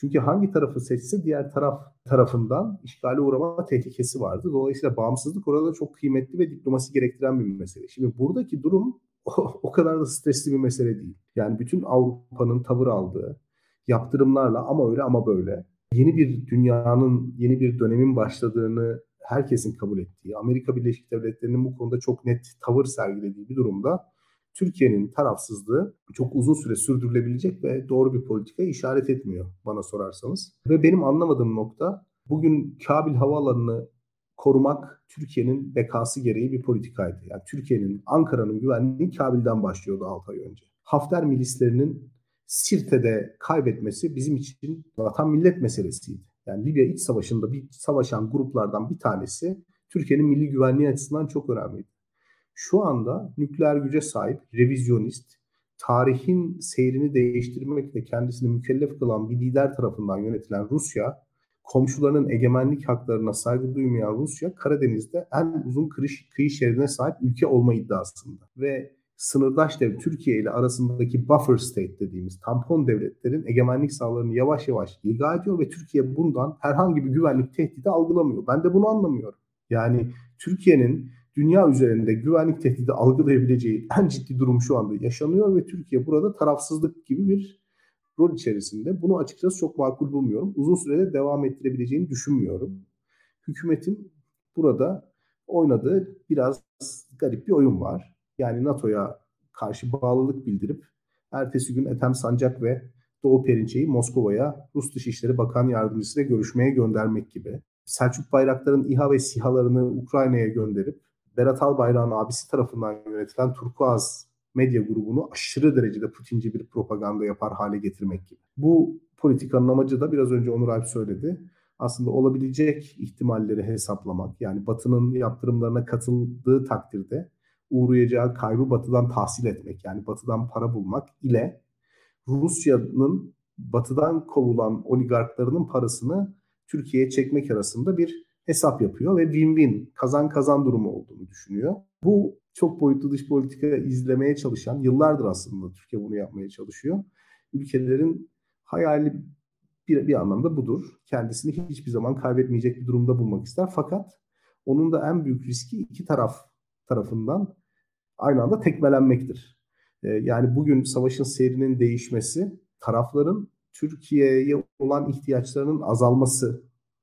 Çünkü hangi tarafı seçse diğer taraf tarafından işgale uğrama tehlikesi vardı. Dolayısıyla bağımsızlık orada çok kıymetli ve diplomasi gerektiren bir mesele. Şimdi buradaki durum o, kadar da stresli bir mesele değil. Yani bütün Avrupa'nın tavır aldığı yaptırımlarla ama öyle ama böyle yeni bir dünyanın, yeni bir dönemin başladığını herkesin kabul ettiği, Amerika Birleşik Devletleri'nin bu konuda çok net tavır sergilediği bir durumda Türkiye'nin tarafsızlığı çok uzun süre sürdürülebilecek ve doğru bir politika işaret etmiyor bana sorarsanız. Ve benim anlamadığım nokta bugün Kabil Havaalanı'nı korumak Türkiye'nin bekası gereği bir politikaydı. Yani Türkiye'nin, Ankara'nın güvenliği Kabil'den başlıyordu 6 ay önce. Hafter milislerinin Sirte'de kaybetmesi bizim için vatan millet meselesiydi. Yani Libya iç savaşında bir savaşan gruplardan bir tanesi Türkiye'nin milli güvenliği açısından çok önemliydi. Şu anda nükleer güce sahip, revizyonist, tarihin seyrini değiştirmekle kendisini mükellef kılan bir lider tarafından yönetilen Rusya komşularının egemenlik haklarına saygı duymayan Rusya Karadeniz'de en uzun kıyı, kıyı şeridine sahip ülke olma iddiasında. Ve sınırdaş dev Türkiye ile arasındaki buffer state dediğimiz tampon devletlerin egemenlik sahalarını yavaş yavaş ilga ediyor ve Türkiye bundan herhangi bir güvenlik tehdidi algılamıyor. Ben de bunu anlamıyorum. Yani Türkiye'nin dünya üzerinde güvenlik tehdidi algılayabileceği en ciddi durum şu anda yaşanıyor ve Türkiye burada tarafsızlık gibi bir rol içerisinde. Bunu açıkçası çok makul bulmuyorum. Uzun sürede devam ettirebileceğini düşünmüyorum. Hükümetin burada oynadığı biraz garip bir oyun var. Yani NATO'ya karşı bağlılık bildirip ertesi gün Ethem Sancak ve Doğu Perinçe'yi Moskova'ya Rus Dışişleri Bakan Yardımcısı ile görüşmeye göndermek gibi. Selçuk Bayraktar'ın İHA ve SİHA'larını Ukrayna'ya gönderip Berat Albayrak'ın abisi tarafından yönetilen Turkuaz medya grubunu aşırı derecede Putinci bir propaganda yapar hale getirmek gibi. Bu politikanın amacı da biraz önce Onur Alp söyledi. Aslında olabilecek ihtimalleri hesaplamak. Yani Batı'nın yaptırımlarına katıldığı takdirde uğrayacağı kaybı Batı'dan tahsil etmek. Yani Batı'dan para bulmak ile Rusya'nın Batı'dan kovulan oligarklarının parasını Türkiye'ye çekmek arasında bir hesap yapıyor ve win-win kazan kazan durumu olduğunu düşünüyor. Bu çok boyutlu dış politika izlemeye çalışan yıllardır aslında Türkiye bunu yapmaya çalışıyor. Ülkelerin hayali bir, bir anlamda budur. Kendisini hiçbir zaman kaybetmeyecek bir durumda bulmak ister. Fakat onun da en büyük riski iki taraf tarafından aynı anda tekmelenmektir. Ee, yani bugün savaşın seyrinin değişmesi tarafların Türkiye'ye olan ihtiyaçlarının azalması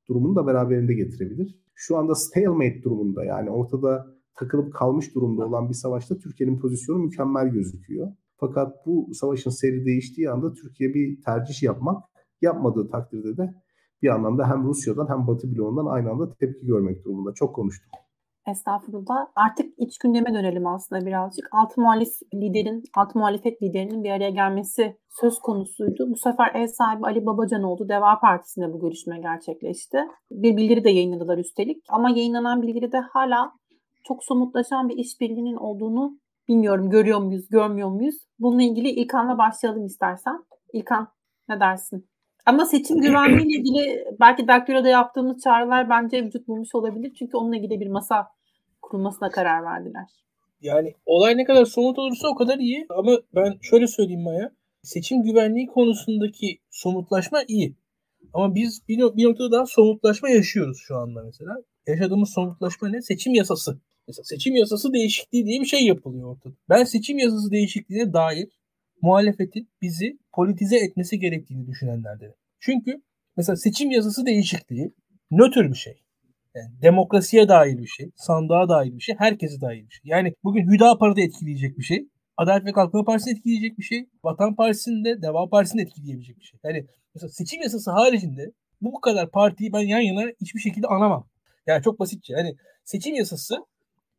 durumunu da beraberinde getirebilir. Şu anda stalemate durumunda yani ortada takılıp kalmış durumda olan bir savaşta Türkiye'nin pozisyonu mükemmel gözüküyor. Fakat bu savaşın seri değiştiği anda Türkiye bir tercih yapmak, yapmadığı takdirde de bir anlamda hem Rusya'dan hem Batı bloğundan aynı anda tepki görmek durumunda. Çok konuştum. Estağfurullah. Artık iç gündeme dönelim aslında birazcık. Alt muhalif liderin, alt muhalefet liderinin bir araya gelmesi söz konusuydu. Bu sefer ev sahibi Ali Babacan oldu. Deva Partisi'nde bu görüşme gerçekleşti. Bir bildiri de yayınladılar üstelik. Ama yayınlanan bildiride hala çok somutlaşan bir işbirliğinin olduğunu bilmiyorum. Görüyor muyuz, görmüyor muyuz? Bununla ilgili İlkan'la başlayalım istersen. İlkan ne dersin? Ama seçim güvenliğiyle ilgili belki Daktilo'da yaptığımız çağrılar bence vücut bulmuş olabilir. Çünkü onunla ilgili bir masa kurulmasına karar verdiler. Yani olay ne kadar somut olursa o kadar iyi. Ama ben şöyle söyleyeyim Maya. Seçim güvenliği konusundaki somutlaşma iyi. Ama biz bir, bir noktada daha somutlaşma yaşıyoruz şu anda mesela. Yaşadığımız somutlaşma ne? Seçim yasası. Mesela seçim yasası değişikliği diye bir şey yapılıyor ortada. Ben seçim yasası değişikliğine dair muhalefetin bizi politize etmesi gerektiğini düşünenlerdenim. Çünkü mesela seçim yasası değişikliği nötr bir şey. Yani demokrasiye dair bir şey, sandığa dair bir şey, herkese dair bir şey. Yani bugün Hüdapar'ı da etkileyecek bir şey. Adalet ve Kalkınma Partisi'ni etkileyecek bir şey. Vatan Partisi'ni de, Deva Partisi'ni etkileyebilecek bir şey. Yani mesela seçim yasası haricinde bu kadar partiyi ben yan yana hiçbir şekilde anamam. Yani çok basitçe. Hani seçim yasası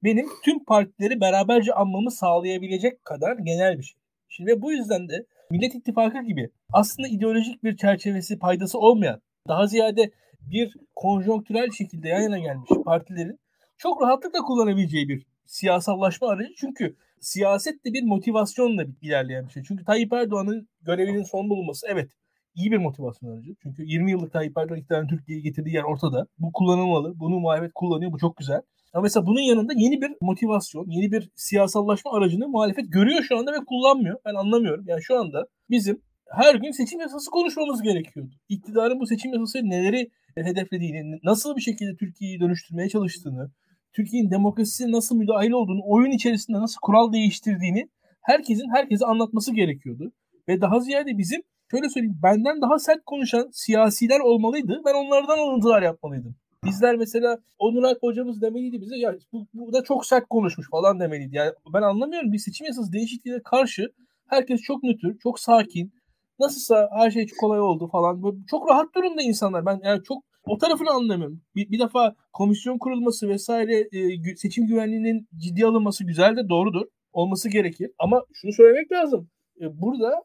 benim tüm partileri beraberce anmamı sağlayabilecek kadar genel bir şey. Şimdi bu yüzden de Millet İttifakı gibi aslında ideolojik bir çerçevesi paydası olmayan daha ziyade bir konjonktürel şekilde yan yana gelmiş partilerin çok rahatlıkla kullanabileceği bir siyasallaşma aracı. Çünkü siyaset de bir motivasyonla ilerleyen bir şey. Çünkü Tayyip Erdoğan'ın görevinin son bulunması evet iyi bir motivasyon aracı. Çünkü 20 yıllık Tayyip Erdoğan iktidarın Türkiye'yi getirdiği yer ortada. Bu kullanılmalı. Bunu muhalefet kullanıyor. Bu çok güzel. Ama mesela bunun yanında yeni bir motivasyon, yeni bir siyasallaşma aracını muhalefet görüyor şu anda ve kullanmıyor. Ben anlamıyorum. Yani şu anda bizim her gün seçim yasası konuşmamız gerekiyordu. İktidarın bu seçim yasası neleri hedeflediğini, nasıl bir şekilde Türkiye'yi dönüştürmeye çalıştığını, Türkiye'nin demokrasisine nasıl müdahil olduğunu, oyun içerisinde nasıl kural değiştirdiğini herkesin herkese anlatması gerekiyordu. Ve daha ziyade bizim şöyle söyleyeyim benden daha sert konuşan siyasiler olmalıydı. Ben onlardan alıntılar yapmalıydım. Bizler mesela Onur Alp hocamız demeliydi bize ya bu, bu da çok sert konuşmuş falan demeliydi. Yani ben anlamıyorum bir seçim yasası değişikliğine karşı herkes çok nötr, çok sakin. Nasılsa her şey çok kolay oldu falan. Böyle çok rahat durumda insanlar. Ben yani çok o tarafını anlamıyorum. Bir, bir defa komisyon kurulması vesaire e, seçim güvenliğinin ciddi alınması güzel de doğrudur. Olması gerekir. Ama şunu söylemek lazım. E, burada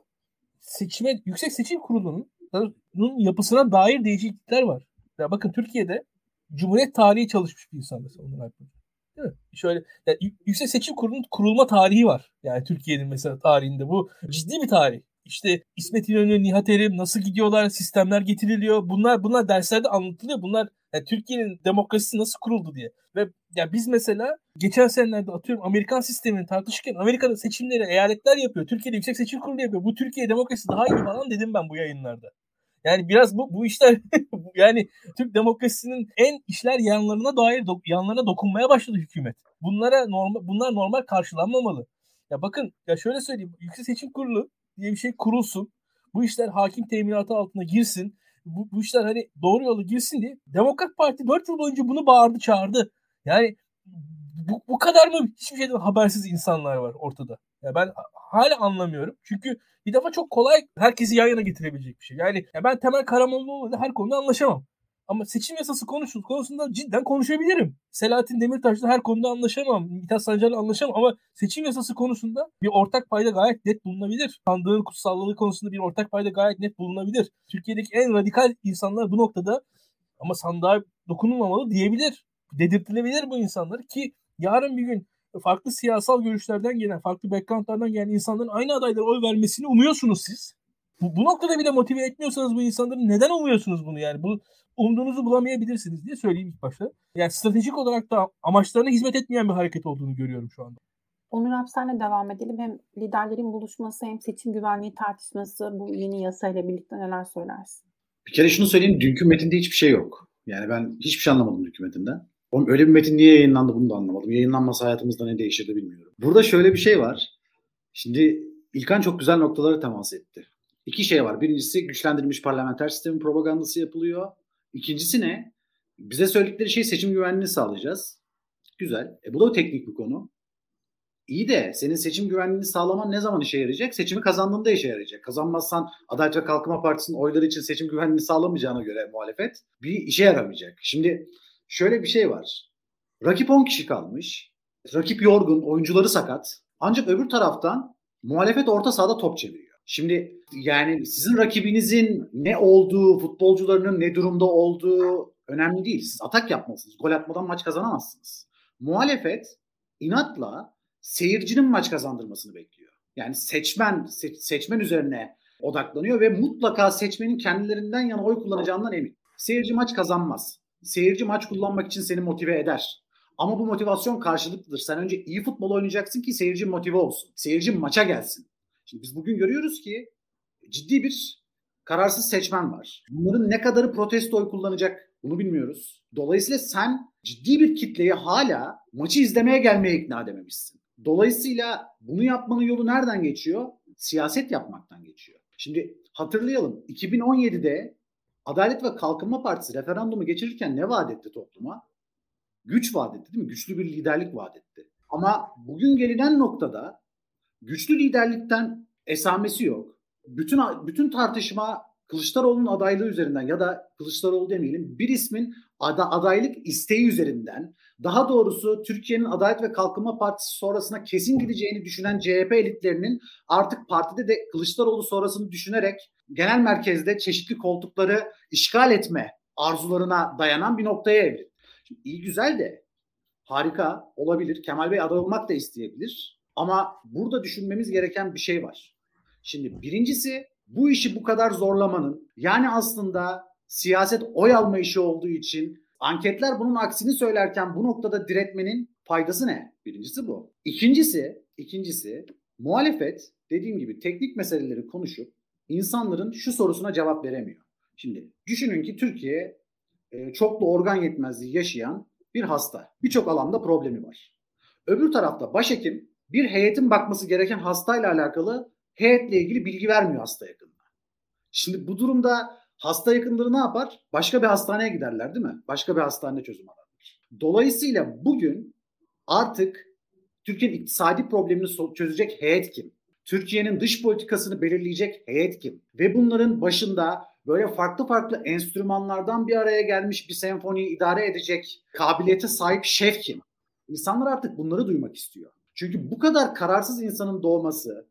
seçime Yüksek Seçim Kurulu'nun yapısına dair değişiklikler var. Ya bakın Türkiye'de Cumhuriyet tarihi çalışmış bir insan mesela Onur Alp Değil mi? Şöyle yani Yüksek Seçim Kurulu'nun kurulma tarihi var. Yani Türkiye'nin mesela tarihinde bu ciddi bir tarih. İşte İsmet İnönü, Nihat Erim nasıl gidiyorlar, sistemler getiriliyor. Bunlar bunlar derslerde anlatılıyor. Bunlar yani Türkiye'nin demokrasisi nasıl kuruldu diye. Ve ya biz mesela geçen senelerde atıyorum Amerikan sistemini tartışırken Amerika'da seçimleri eyaletler yapıyor. Türkiye'de yüksek seçim kurulu yapıyor. Bu Türkiye demokrasisi daha iyi falan dedim ben bu yayınlarda. Yani biraz bu bu işler yani Türk demokrasisinin en işler yanlarına dair do, yanlarına dokunmaya başladı hükümet. Bunlara normal bunlar normal karşılanmamalı. Ya bakın ya şöyle söyleyeyim. Yüksek Seçim Kurulu diye bir şey kurulsun. Bu işler hakim teminatı altına girsin. Bu, bu işler hani doğru yolu girsin diye. Demokrat Parti 4 yıl boyunca bunu bağırdı çağırdı. Yani bu, bu kadar mı hiçbir şeyden habersiz insanlar var ortada. Ya ben hala anlamıyorum. Çünkü bir defa çok kolay herkesi yan yana getirebilecek bir şey. Yani ya ben Temel Karamollaoğlu'yla her konuda anlaşamam. Ama seçim yasası konusu konusunda cidden konuşabilirim. Selahattin Demirtaş'la her konuda anlaşamam. Mithat Sancar'la anlaşamam ama seçim yasası konusunda bir ortak payda gayet net bulunabilir. Sandığın kutsallığı konusunda bir ortak payda gayet net bulunabilir. Türkiye'deki en radikal insanlar bu noktada ama sandığa dokunulmamalı diyebilir. Dedirtilebilir bu insanlar ki yarın bir gün farklı siyasal görüşlerden gelen, farklı backgroundlardan gelen insanların aynı adaylara oy vermesini umuyorsunuz siz. Bu, bu noktada bile motive etmiyorsanız bu insanları neden umuyorsunuz bunu yani? Bu umduğunuzu bulamayabilirsiniz diye söyleyeyim ilk başta. Yani stratejik olarak da amaçlarına hizmet etmeyen bir hareket olduğunu görüyorum şu anda. Onur Hapsen'le devam edelim. Hem liderlerin buluşması hem seçim güvenliği tartışması bu yeni yasayla birlikte neler söylersin? Bir kere şunu söyleyeyim. Dünkü metinde hiçbir şey yok. Yani ben hiçbir şey anlamadım dünkü metinden. Oğlum öyle bir metin niye yayınlandı bunu da anlamadım. Yayınlanmasa hayatımızda ne değişirdi bilmiyorum. Burada şöyle bir şey var. Şimdi İlkan çok güzel noktalara temas etti. İki şey var. Birincisi güçlendirilmiş parlamenter sistemin propagandası yapılıyor. İkincisi ne? Bize söyledikleri şey seçim güvenliğini sağlayacağız. Güzel. E bu da teknik bir konu. İyi de senin seçim güvenliğini sağlaman ne zaman işe yarayacak? Seçimi kazandığında işe yarayacak. Kazanmazsan Adalet ve Kalkınma Partisi'nin oyları için seçim güvenliğini sağlamayacağına göre muhalefet bir işe yaramayacak. Şimdi şöyle bir şey var. Rakip 10 kişi kalmış. Rakip yorgun, oyuncuları sakat. Ancak öbür taraftan muhalefet orta sahada top çeviriyor. Şimdi yani sizin rakibinizin ne olduğu, futbolcularının ne durumda olduğu önemli değil. Siz atak yapmalısınız. Gol atmadan maç kazanamazsınız. Muhalefet inatla seyircinin maç kazandırmasını bekliyor. Yani seçmen se- seçmen üzerine odaklanıyor ve mutlaka seçmenin kendilerinden yana oy kullanacağından emin. Seyirci maç kazanmaz. Seyirci maç kullanmak için seni motive eder. Ama bu motivasyon karşılıklıdır. Sen önce iyi futbol oynayacaksın ki seyirci motive olsun. Seyirci maça gelsin. Şimdi biz bugün görüyoruz ki ciddi bir kararsız seçmen var. Bunların ne kadarı protesto oy kullanacak bunu bilmiyoruz. Dolayısıyla sen ciddi bir kitleyi hala maçı izlemeye gelmeye ikna edememişsin. Dolayısıyla bunu yapmanın yolu nereden geçiyor? Siyaset yapmaktan geçiyor. Şimdi hatırlayalım 2017'de Adalet ve Kalkınma Partisi referandumu geçirirken ne vaat etti topluma? Güç vaat etti değil mi? Güçlü bir liderlik vaat etti. Ama bugün gelinen noktada güçlü liderlikten esamesi yok. Bütün bütün tartışma Kılıçdaroğlu'nun adaylığı üzerinden ya da Kılıçdaroğlu demeyelim bir ismin ada, adaylık isteği üzerinden daha doğrusu Türkiye'nin Adalet ve Kalkınma Partisi sonrasına kesin gideceğini düşünen CHP elitlerinin artık partide de Kılıçdaroğlu sonrasını düşünerek genel merkezde çeşitli koltukları işgal etme arzularına dayanan bir noktaya evrildi. Şimdi iyi güzel de harika olabilir. Kemal Bey aday olmak da isteyebilir. Ama burada düşünmemiz gereken bir şey var. Şimdi birincisi bu işi bu kadar zorlamanın yani aslında siyaset oy alma işi olduğu için anketler bunun aksini söylerken bu noktada diretmenin faydası ne? Birincisi bu. İkincisi, ikincisi muhalefet dediğim gibi teknik meseleleri konuşup insanların şu sorusuna cevap veremiyor. Şimdi düşünün ki Türkiye e, çoklu organ yetmezliği yaşayan bir hasta. Birçok alanda problemi var. Öbür tarafta başhekim bir heyetin bakması gereken hastayla alakalı heyetle ilgili bilgi vermiyor hasta yakınına. Şimdi bu durumda hasta yakınları ne yapar? Başka bir hastaneye giderler değil mi? Başka bir hastanede çözüm ararlar. Dolayısıyla bugün artık Türkiye'nin iktisadi problemini çözecek heyet kim? Türkiye'nin dış politikasını belirleyecek heyet kim? Ve bunların başında böyle farklı farklı enstrümanlardan bir araya gelmiş bir senfoniyi idare edecek kabiliyete sahip şef kim? İnsanlar artık bunları duymak istiyor. Çünkü bu kadar kararsız insanın doğması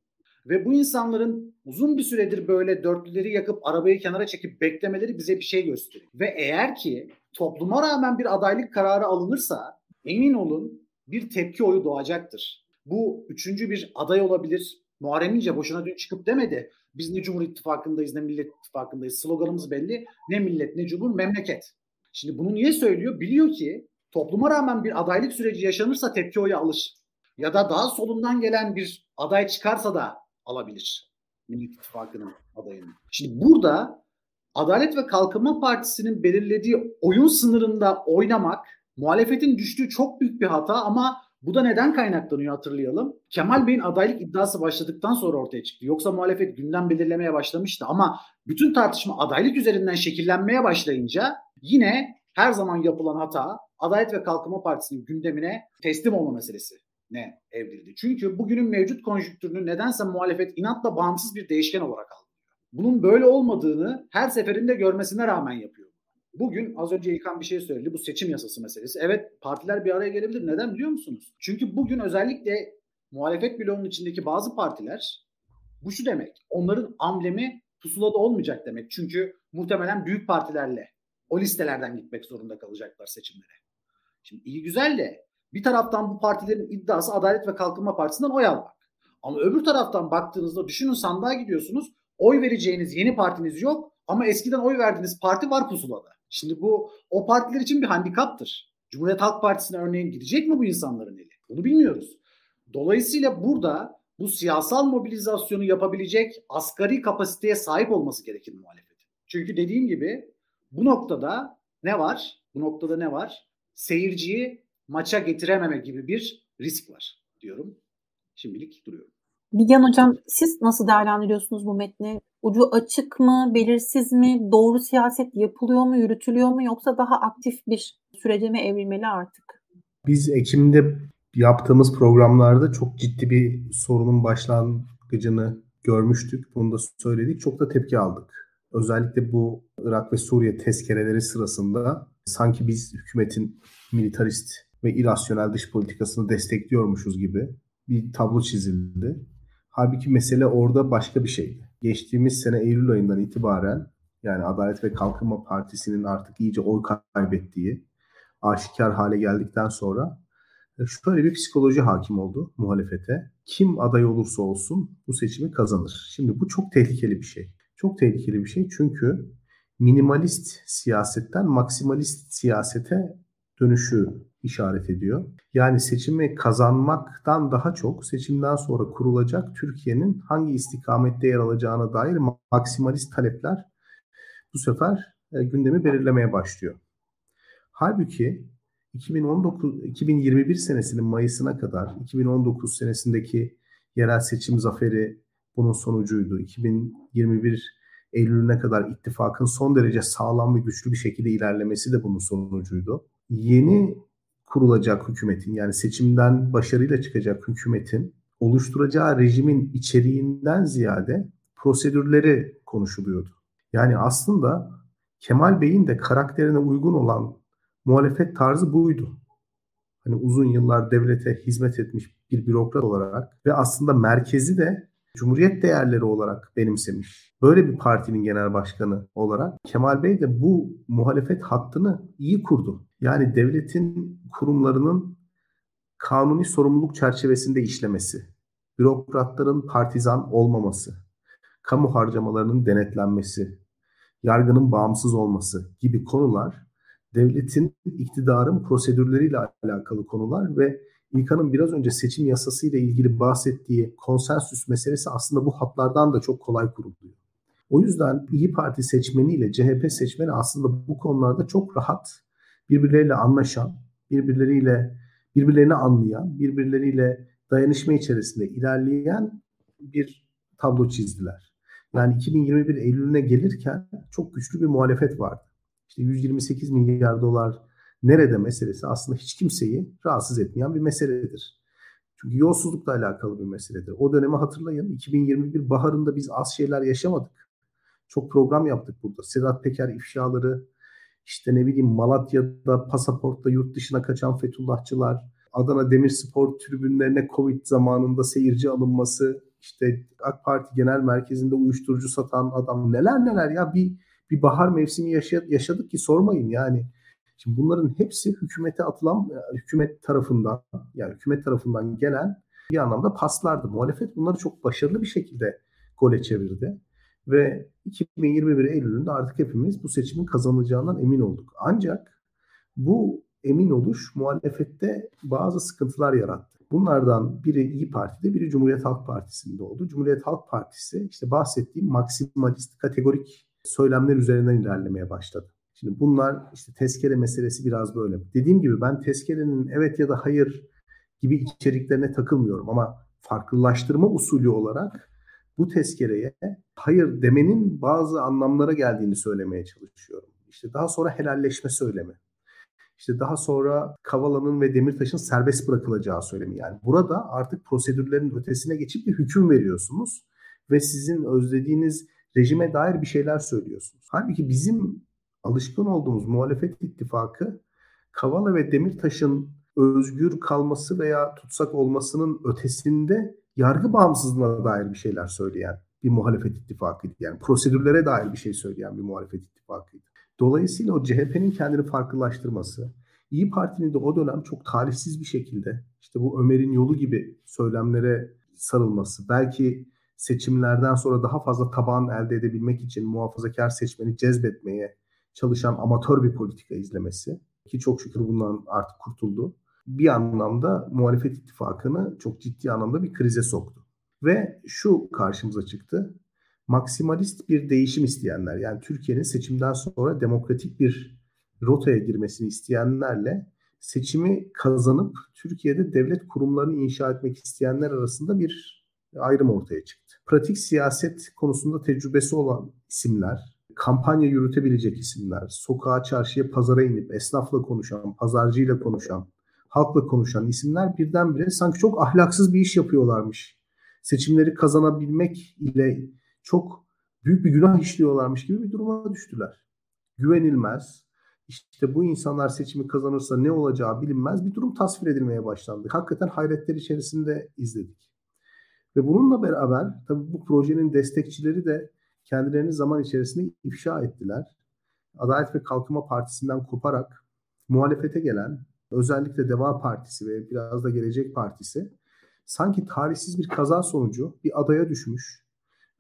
ve bu insanların uzun bir süredir böyle dörtlüleri yakıp arabayı kenara çekip beklemeleri bize bir şey gösteriyor. Ve eğer ki topluma rağmen bir adaylık kararı alınırsa emin olun bir tepki oyu doğacaktır. Bu üçüncü bir aday olabilir, Muharrem İnce boşuna dün çıkıp demedi. Biz ne Cumhur İttifakı'ndayız ne Millet İttifakı'ndayız. Sloganımız belli. Ne millet ne cumhur memleket. Şimdi bunu niye söylüyor? Biliyor ki topluma rağmen bir adaylık süreci yaşanırsa tepki oyu alır. Ya da daha solundan gelen bir aday çıkarsa da alabilir. Millet İttifakı'nın adayını. Şimdi burada Adalet ve Kalkınma Partisi'nin belirlediği oyun sınırında oynamak muhalefetin düştüğü çok büyük bir hata ama bu da neden kaynaklanıyor hatırlayalım. Kemal Bey'in adaylık iddiası başladıktan sonra ortaya çıktı. Yoksa muhalefet gündem belirlemeye başlamıştı ama bütün tartışma adaylık üzerinden şekillenmeye başlayınca yine her zaman yapılan hata Adalet ve Kalkınma Partisi'nin gündemine teslim olma meselesi ne evrildi. Çünkü bugünün mevcut konjüktürünü nedense muhalefet inatla bağımsız bir değişken olarak algılıyor. Bunun böyle olmadığını her seferinde görmesine rağmen yapıyor. Bugün az önce İlkan bir şey söyledi. Bu seçim yasası meselesi. Evet partiler bir araya gelebilir. Neden biliyor musunuz? Çünkü bugün özellikle muhalefet bloğunun içindeki bazı partiler bu şu demek. Onların amblemi pusulada olmayacak demek. Çünkü muhtemelen büyük partilerle o listelerden gitmek zorunda kalacaklar seçimlere. Şimdi iyi güzel de bir taraftan bu partilerin iddiası Adalet ve Kalkınma Partisi'nden oy almak. Ama öbür taraftan baktığınızda düşünün sandığa gidiyorsunuz. Oy vereceğiniz yeni partiniz yok ama eskiden oy verdiğiniz parti var pusulada. Şimdi bu o partiler için bir handikaptır. Cumhuriyet Halk Partisi'ne örneğin gidecek mi bu insanların eli? Bunu bilmiyoruz. Dolayısıyla burada bu siyasal mobilizasyonu yapabilecek asgari kapasiteye sahip olması gerekir muhalefetin. Çünkü dediğim gibi bu noktada ne var? Bu noktada ne var? Seyirciyi maça getirememe gibi bir risk var diyorum. Şimdilik duruyorum. Bilgen Hocam siz nasıl değerlendiriyorsunuz bu metni? Ucu açık mı, belirsiz mi, doğru siyaset yapılıyor mu, yürütülüyor mu yoksa daha aktif bir sürece mi evrilmeli artık? Biz Ekim'de yaptığımız programlarda çok ciddi bir sorunun başlangıcını görmüştük. Bunu da söyledik. Çok da tepki aldık. Özellikle bu Irak ve Suriye tezkereleri sırasında sanki biz hükümetin militarist ve irasyonel dış politikasını destekliyormuşuz gibi bir tablo çizildi. Halbuki mesele orada başka bir şeydi. Geçtiğimiz sene Eylül ayından itibaren yani Adalet ve Kalkınma Partisi'nin artık iyice oy kaybettiği aşikar hale geldikten sonra e, şöyle bir psikoloji hakim oldu muhalefete. Kim aday olursa olsun bu seçimi kazanır. Şimdi bu çok tehlikeli bir şey. Çok tehlikeli bir şey çünkü minimalist siyasetten maksimalist siyasete dönüşü işaret ediyor. Yani seçimi kazanmaktan daha çok seçimden sonra kurulacak Türkiye'nin hangi istikamette yer alacağına dair maksimalist talepler bu sefer e, gündemi belirlemeye başlıyor. Halbuki 2019 2021 senesinin Mayıs'ına kadar 2019 senesindeki yerel seçim zaferi bunun sonucuydu. 2021 Eylül'üne kadar ittifakın son derece sağlam ve güçlü bir şekilde ilerlemesi de bunun sonucuydu. Yeni kurulacak hükümetin yani seçimden başarıyla çıkacak hükümetin oluşturacağı rejimin içeriğinden ziyade prosedürleri konuşuluyordu. Yani aslında Kemal Bey'in de karakterine uygun olan muhalefet tarzı buydu. Hani uzun yıllar devlete hizmet etmiş bir bürokrat olarak ve aslında merkezi de Cumhuriyet değerleri olarak benimsemiş. Böyle bir partinin genel başkanı olarak Kemal Bey de bu muhalefet hattını iyi kurdu. Yani devletin kurumlarının kanuni sorumluluk çerçevesinde işlemesi, bürokratların partizan olmaması, kamu harcamalarının denetlenmesi, yargının bağımsız olması gibi konular devletin iktidarın prosedürleriyle alakalı konular ve İlkan'ın biraz önce seçim yasası ile ilgili bahsettiği konsensüs meselesi aslında bu hatlardan da çok kolay kuruluyor. O yüzden İyi Parti seçmeni ile CHP seçmeni aslında bu konularda çok rahat birbirleriyle anlaşan, birbirleriyle birbirlerini anlayan, birbirleriyle dayanışma içerisinde ilerleyen bir tablo çizdiler. Yani 2021 Eylül'üne gelirken çok güçlü bir muhalefet vardı. İşte 128 milyar dolar nerede meselesi aslında hiç kimseyi rahatsız etmeyen bir meseledir. Çünkü yolsuzlukla alakalı bir meseledir. O dönemi hatırlayın. 2021 baharında biz az şeyler yaşamadık. Çok program yaptık burada. Sedat Peker ifşaları, işte ne bileyim Malatya'da pasaportla yurt dışına kaçan Fethullahçılar, Adana Demirspor tribünlerine Covid zamanında seyirci alınması, işte AK Parti Genel Merkezi'nde uyuşturucu satan adam neler neler ya bir bir bahar mevsimi yaşadık ki sormayın yani. Şimdi bunların hepsi hükümete atılan, hükümet tarafından, yani hükümet tarafından gelen bir anlamda paslardı. Muhalefet bunları çok başarılı bir şekilde gole çevirdi. Ve 2021 Eylül'ünde artık hepimiz bu seçimin kazanılacağından emin olduk. Ancak bu emin oluş muhalefette bazı sıkıntılar yarattı. Bunlardan biri İyi Parti'de, biri Cumhuriyet Halk Partisi'nde oldu. Cumhuriyet Halk Partisi işte bahsettiğim maksimalist kategorik söylemler üzerinden ilerlemeye başladı. Şimdi bunlar işte tezkere meselesi biraz böyle. Dediğim gibi ben tezkerenin evet ya da hayır gibi içeriklerine takılmıyorum ama farklılaştırma usulü olarak bu tezkereye hayır demenin bazı anlamlara geldiğini söylemeye çalışıyorum. İşte daha sonra helalleşme söylemi. İşte daha sonra Kavala'nın ve Demirtaş'ın serbest bırakılacağı söylemi. Yani burada artık prosedürlerin ötesine geçip bir hüküm veriyorsunuz ve sizin özlediğiniz rejime dair bir şeyler söylüyorsunuz. Halbuki bizim alışkın olduğumuz muhalefet ittifakı Kavala ve Demirtaş'ın özgür kalması veya tutsak olmasının ötesinde yargı bağımsızlığına dair bir şeyler söyleyen bir muhalefet ittifakıydı. Yani prosedürlere dair bir şey söyleyen bir muhalefet ittifakıydı. Dolayısıyla o CHP'nin kendini farklılaştırması, İyi Parti'nin de o dönem çok talihsiz bir şekilde işte bu Ömer'in yolu gibi söylemlere sarılması, belki seçimlerden sonra daha fazla taban elde edebilmek için muhafazakar seçmeni cezbetmeye çalışan amatör bir politika izlemesi ki çok şükür bundan artık kurtuldu. Bir anlamda muhalefet ittifakını çok ciddi anlamda bir krize soktu. Ve şu karşımıza çıktı. Maksimalist bir değişim isteyenler yani Türkiye'nin seçimden sonra demokratik bir rotaya girmesini isteyenlerle seçimi kazanıp Türkiye'de devlet kurumlarını inşa etmek isteyenler arasında bir ayrım ortaya çıktı. Pratik siyaset konusunda tecrübesi olan isimler, kampanya yürütebilecek isimler, sokağa, çarşıya, pazara inip esnafla konuşan, pazarcıyla konuşan, halkla konuşan isimler birdenbire sanki çok ahlaksız bir iş yapıyorlarmış. Seçimleri kazanabilmek ile çok büyük bir günah işliyorlarmış gibi bir duruma düştüler. Güvenilmez, işte bu insanlar seçimi kazanırsa ne olacağı bilinmez bir durum tasvir edilmeye başlandı. Hakikaten hayretler içerisinde izledik. Ve bununla beraber tabii bu projenin destekçileri de kendilerini zaman içerisinde ifşa ettiler. Adalet ve Kalkınma Partisi'nden koparak muhalefete gelen özellikle Deva Partisi ve biraz da Gelecek Partisi sanki talihsiz bir kaza sonucu bir adaya düşmüş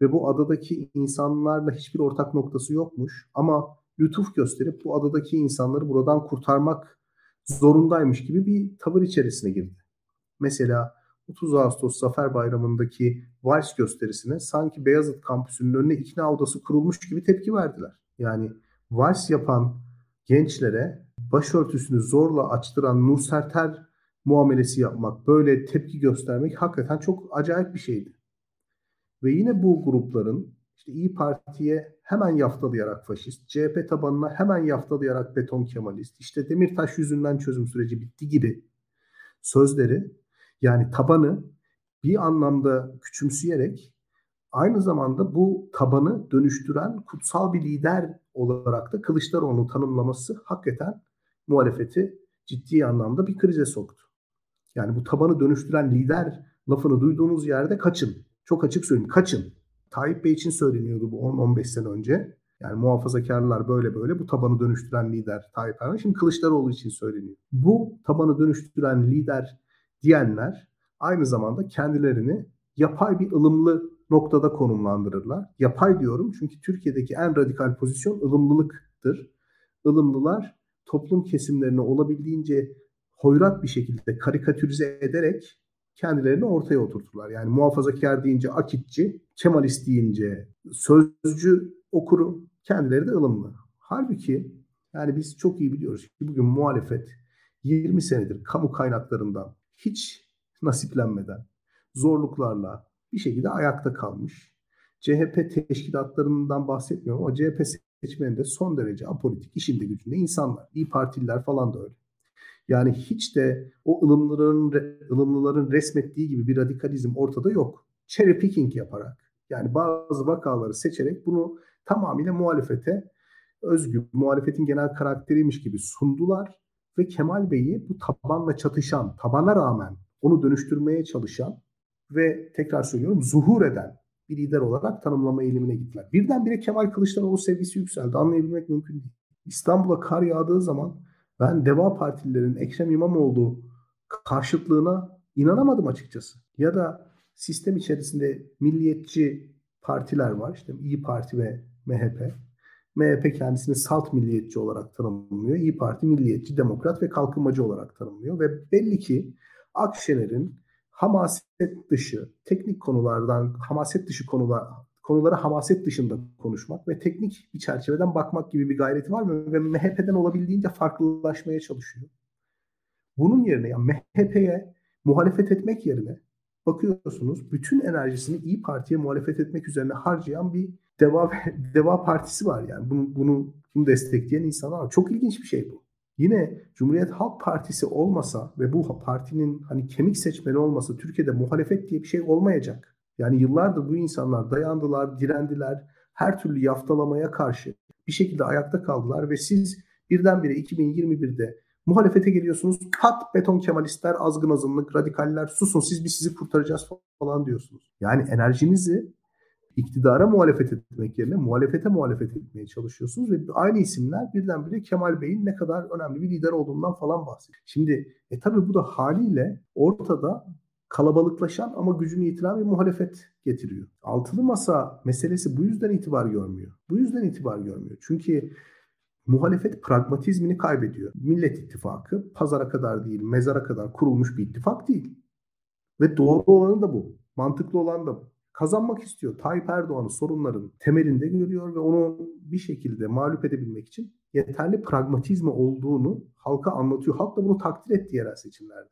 ve bu adadaki insanlarla hiçbir ortak noktası yokmuş ama lütuf gösterip bu adadaki insanları buradan kurtarmak zorundaymış gibi bir tavır içerisine girdi. Mesela 30 Ağustos Zafer Bayramı'ndaki vals gösterisine sanki Beyazıt kampüsünün önüne ikna odası kurulmuş gibi tepki verdiler. Yani vals yapan gençlere başörtüsünü zorla açtıran Nur Serter muamelesi yapmak, böyle tepki göstermek hakikaten çok acayip bir şeydi. Ve yine bu grupların işte İyi Parti'ye hemen yaftalayarak faşist, CHP tabanına hemen yaftalayarak beton kemalist, işte Demirtaş yüzünden çözüm süreci bitti gibi sözleri yani tabanı bir anlamda küçümseyerek aynı zamanda bu tabanı dönüştüren kutsal bir lider olarak da Kılıçdaroğlu'nun tanımlaması hakikaten muhalefeti ciddi anlamda bir krize soktu. Yani bu tabanı dönüştüren lider lafını duyduğunuz yerde kaçın. Çok açık söyleyeyim kaçın. Tayyip Bey için söyleniyordu bu 10-15 sene önce. Yani muhafazakarlar böyle böyle bu tabanı dönüştüren lider Tayyip Erdoğan. Şimdi Kılıçdaroğlu için söyleniyor. Bu tabanı dönüştüren lider diyenler aynı zamanda kendilerini yapay bir ılımlı noktada konumlandırırlar. Yapay diyorum çünkü Türkiye'deki en radikal pozisyon ılımlılıktır. Ilımlılar toplum kesimlerini olabildiğince hoyrat bir şekilde karikatürize ederek kendilerini ortaya oturturlar. Yani muhafazakar deyince akitçi, Kemalist deyince sözcü okuru, kendileri de ılımlı. Halbuki yani biz çok iyi biliyoruz ki bugün muhalefet 20 senedir kamu kaynaklarından hiç nasiplenmeden zorluklarla bir şekilde ayakta kalmış. CHP teşkilatlarından bahsetmiyorum ama CHP seçmeninde son derece apolitik, işinde gücünde insanlar. İyi Partililer falan da öyle. Yani hiç de o ılımlıların, ılımlıların resmettiği gibi bir radikalizm ortada yok. Cherry picking yaparak yani bazı vakaları seçerek bunu tamamıyla muhalefete özgü, muhalefetin genel karakteriymiş gibi sundular ve Kemal Bey'i bu tabanla çatışan, tabana rağmen onu dönüştürmeye çalışan ve tekrar söylüyorum zuhur eden bir lider olarak tanımlama eğilimine gittiler. Birdenbire Kemal Kılıçdaroğlu sevgisi yükseldi. Anlayabilmek mümkün değil. İstanbul'a kar yağdığı zaman ben Deva Partililerin Ekrem İmamoğlu karşıtlığına inanamadım açıkçası. Ya da sistem içerisinde milliyetçi partiler var. İşte İyi Parti ve MHP. MHP kendisini salt milliyetçi olarak tanımlıyor. İyi Parti milliyetçi, demokrat ve kalkınmacı olarak tanımlıyor. Ve belli ki Akşener'in hamaset dışı, teknik konulardan hamaset dışı konular konulara hamaset dışında konuşmak ve teknik bir çerçeveden bakmak gibi bir gayreti var mı? Ve MHP'den olabildiğince farklılaşmaya çalışıyor. Bunun yerine yani MHP'ye muhalefet etmek yerine bakıyorsunuz bütün enerjisini İyi Parti'ye muhalefet etmek üzerine harcayan bir Deva, Deva Partisi var yani. Bunu, bunu, bunu destekleyen insanlar. Çok ilginç bir şey bu. Yine Cumhuriyet Halk Partisi olmasa ve bu partinin hani kemik seçmeni olmasa Türkiye'de muhalefet diye bir şey olmayacak. Yani yıllardır bu insanlar dayandılar, direndiler. Her türlü yaftalamaya karşı bir şekilde ayakta kaldılar ve siz birdenbire 2021'de muhalefete geliyorsunuz. Pat beton kemalistler, azgın azınlık, radikaller susun siz biz sizi kurtaracağız falan diyorsunuz. Yani enerjinizi iktidara muhalefet etmek yerine muhalefete muhalefet etmeye çalışıyorsunuz ve aynı isimler birdenbire Kemal Bey'in ne kadar önemli bir lider olduğundan falan bahsediyor. Şimdi e tabii bu da haliyle ortada kalabalıklaşan ama gücünü yitiren bir muhalefet getiriyor. Altılı masa meselesi bu yüzden itibar görmüyor. Bu yüzden itibar görmüyor. Çünkü muhalefet pragmatizmini kaybediyor. Millet İttifakı pazara kadar değil, mezara kadar kurulmuş bir ittifak değil. Ve doğru olanı da bu. Mantıklı olan da bu kazanmak istiyor. Tayyip Erdoğan'ı sorunların temelinde görüyor ve onu bir şekilde mağlup edebilmek için yeterli pragmatizmi olduğunu halka anlatıyor. Halk da bunu takdir etti yerel seçimlerde.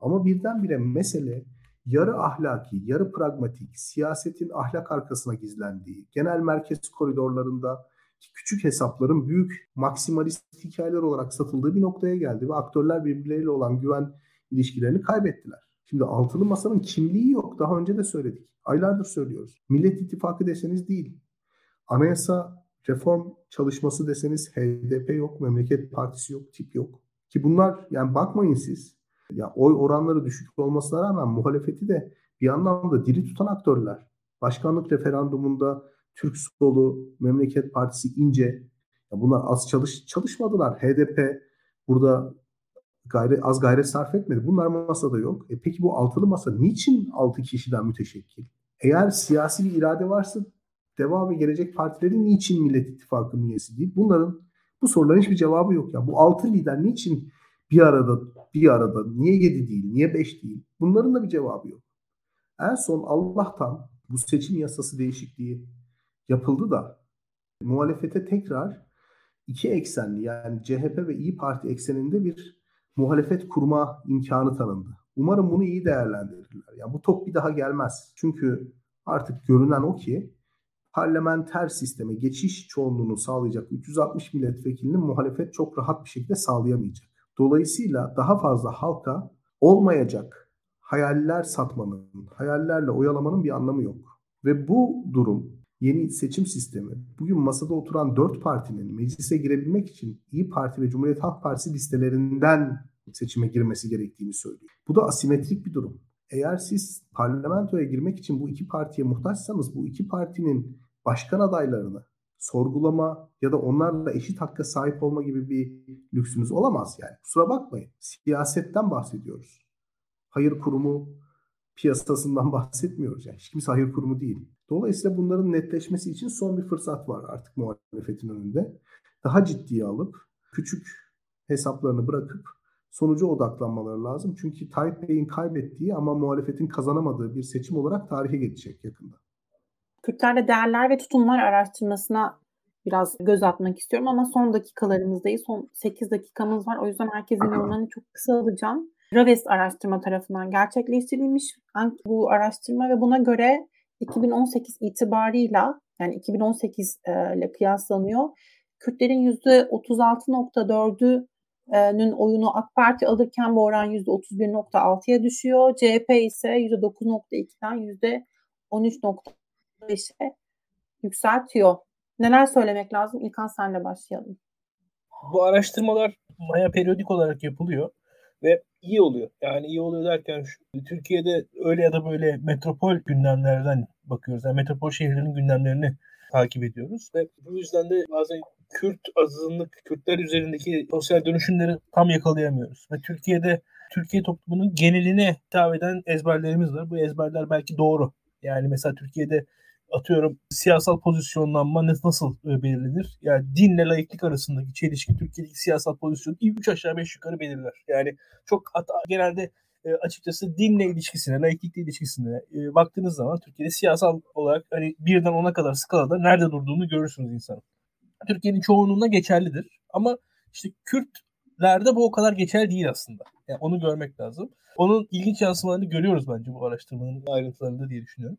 Ama birdenbire mesele yarı ahlaki, yarı pragmatik, siyasetin ahlak arkasına gizlendiği, genel merkez koridorlarında küçük hesapların büyük maksimalist hikayeler olarak satıldığı bir noktaya geldi ve aktörler birbirleriyle olan güven ilişkilerini kaybettiler. Şimdi altılı masanın kimliği yok. Daha önce de söyledik. Aylardır söylüyoruz. Millet İttifakı deseniz değil. Anayasa reform çalışması deseniz HDP yok, Memleket Partisi yok, tip yok. Ki bunlar yani bakmayın siz. Ya oy oranları düşük olmasına rağmen muhalefeti de bir anlamda diri tutan aktörler. Başkanlık referandumunda Türk Solu, Memleket Partisi ince. Ya bunlar az çalış çalışmadılar. HDP burada gayret, az gayret sarf etmedi. Bunlar masada yok. E peki bu altılı masa niçin altı kişiden müteşekkil? Eğer siyasi bir irade varsa Deva ve Gelecek Partileri niçin Millet İttifakı'nın üyesi değil? Bunların bu soruların hiçbir cevabı yok ya. Bu altı lider niçin bir arada bir arada niye yedi değil, niye beş değil? Bunların da bir cevabı yok. En son Allah'tan bu seçim yasası değişikliği yapıldı da muhalefete tekrar iki eksenli yani CHP ve İyi Parti ekseninde bir muhalefet kurma imkanı tanındı. Umarım bunu iyi değerlendirirler. Yani bu top bir daha gelmez. Çünkü artık görünen o ki parlamenter sisteme geçiş çoğunluğunu sağlayacak 360 milletvekilinin muhalefet çok rahat bir şekilde sağlayamayacak. Dolayısıyla daha fazla halka olmayacak hayaller satmanın, hayallerle oyalamanın bir anlamı yok. Ve bu durum yeni seçim sistemi bugün masada oturan dört partinin meclise girebilmek için İyi Parti ve Cumhuriyet Halk Partisi listelerinden seçime girmesi gerektiğini söylüyor. Bu da asimetrik bir durum. Eğer siz parlamentoya girmek için bu iki partiye muhtaçsanız bu iki partinin başkan adaylarını sorgulama ya da onlarla eşit hakka sahip olma gibi bir lüksünüz olamaz yani. Kusura bakmayın. Siyasetten bahsediyoruz. Hayır kurumu piyasasından bahsetmiyoruz. Yani hiç kimse hayır kurumu değil. Dolayısıyla bunların netleşmesi için son bir fırsat var artık muhalefetin önünde. Daha ciddiye alıp küçük hesaplarını bırakıp sonuca odaklanmaları lazım. Çünkü Tayyip Bey'in kaybettiği ama muhalefetin kazanamadığı bir seçim olarak tarihe geçecek yakında. Kürtlerde değerler ve tutumlar araştırmasına biraz göz atmak istiyorum ama son dakikalarımızdayız. Son 8 dakikamız var. O yüzden herkesin yorumlarını çok kısa alacağım. Raves araştırma tarafından gerçekleştirilmiş bu araştırma ve buna göre 2018 itibarıyla yani 2018 ile kıyaslanıyor. Kürtlerin %36.4'ünün oyunu AK Parti alırken bu oran %31.6'ya düşüyor. CHP ise %9.2'den %13.5'e yükseltiyor. Neler söylemek lazım? İlkan senle başlayalım. Bu araştırmalar Maya periyodik olarak yapılıyor ve iyi oluyor. Yani iyi oluyor derken şu, Türkiye'de öyle ya da böyle metropol gündemlerden bakıyoruz. Yani metropol şehirlerin gündemlerini takip ediyoruz ve bu yüzden de bazen Kürt azınlık, Kürtler üzerindeki sosyal dönüşümleri tam yakalayamıyoruz. Ve Türkiye'de Türkiye toplumunun geneline hitap eden ezberlerimiz var. Bu ezberler belki doğru. Yani mesela Türkiye'de atıyorum siyasal pozisyonlanma nasıl e, belirlenir? Yani dinle laiklik arasındaki çelişki Türkiye'deki siyasal pozisyonu 3 aşağı 5 yukarı belirler. Yani çok hata, genelde e, açıkçası dinle ilişkisine, laiklikle ilişkisine e, baktığınız zaman Türkiye'de siyasal olarak hani birden ona kadar skalada nerede durduğunu görürsünüz insanın. Türkiye'nin çoğunluğuna geçerlidir. Ama işte Kürtlerde bu o kadar geçerli değil aslında. Yani onu görmek lazım. Onun ilginç yansımalarını görüyoruz bence bu araştırmanın ayrıntılarında diye düşünüyorum.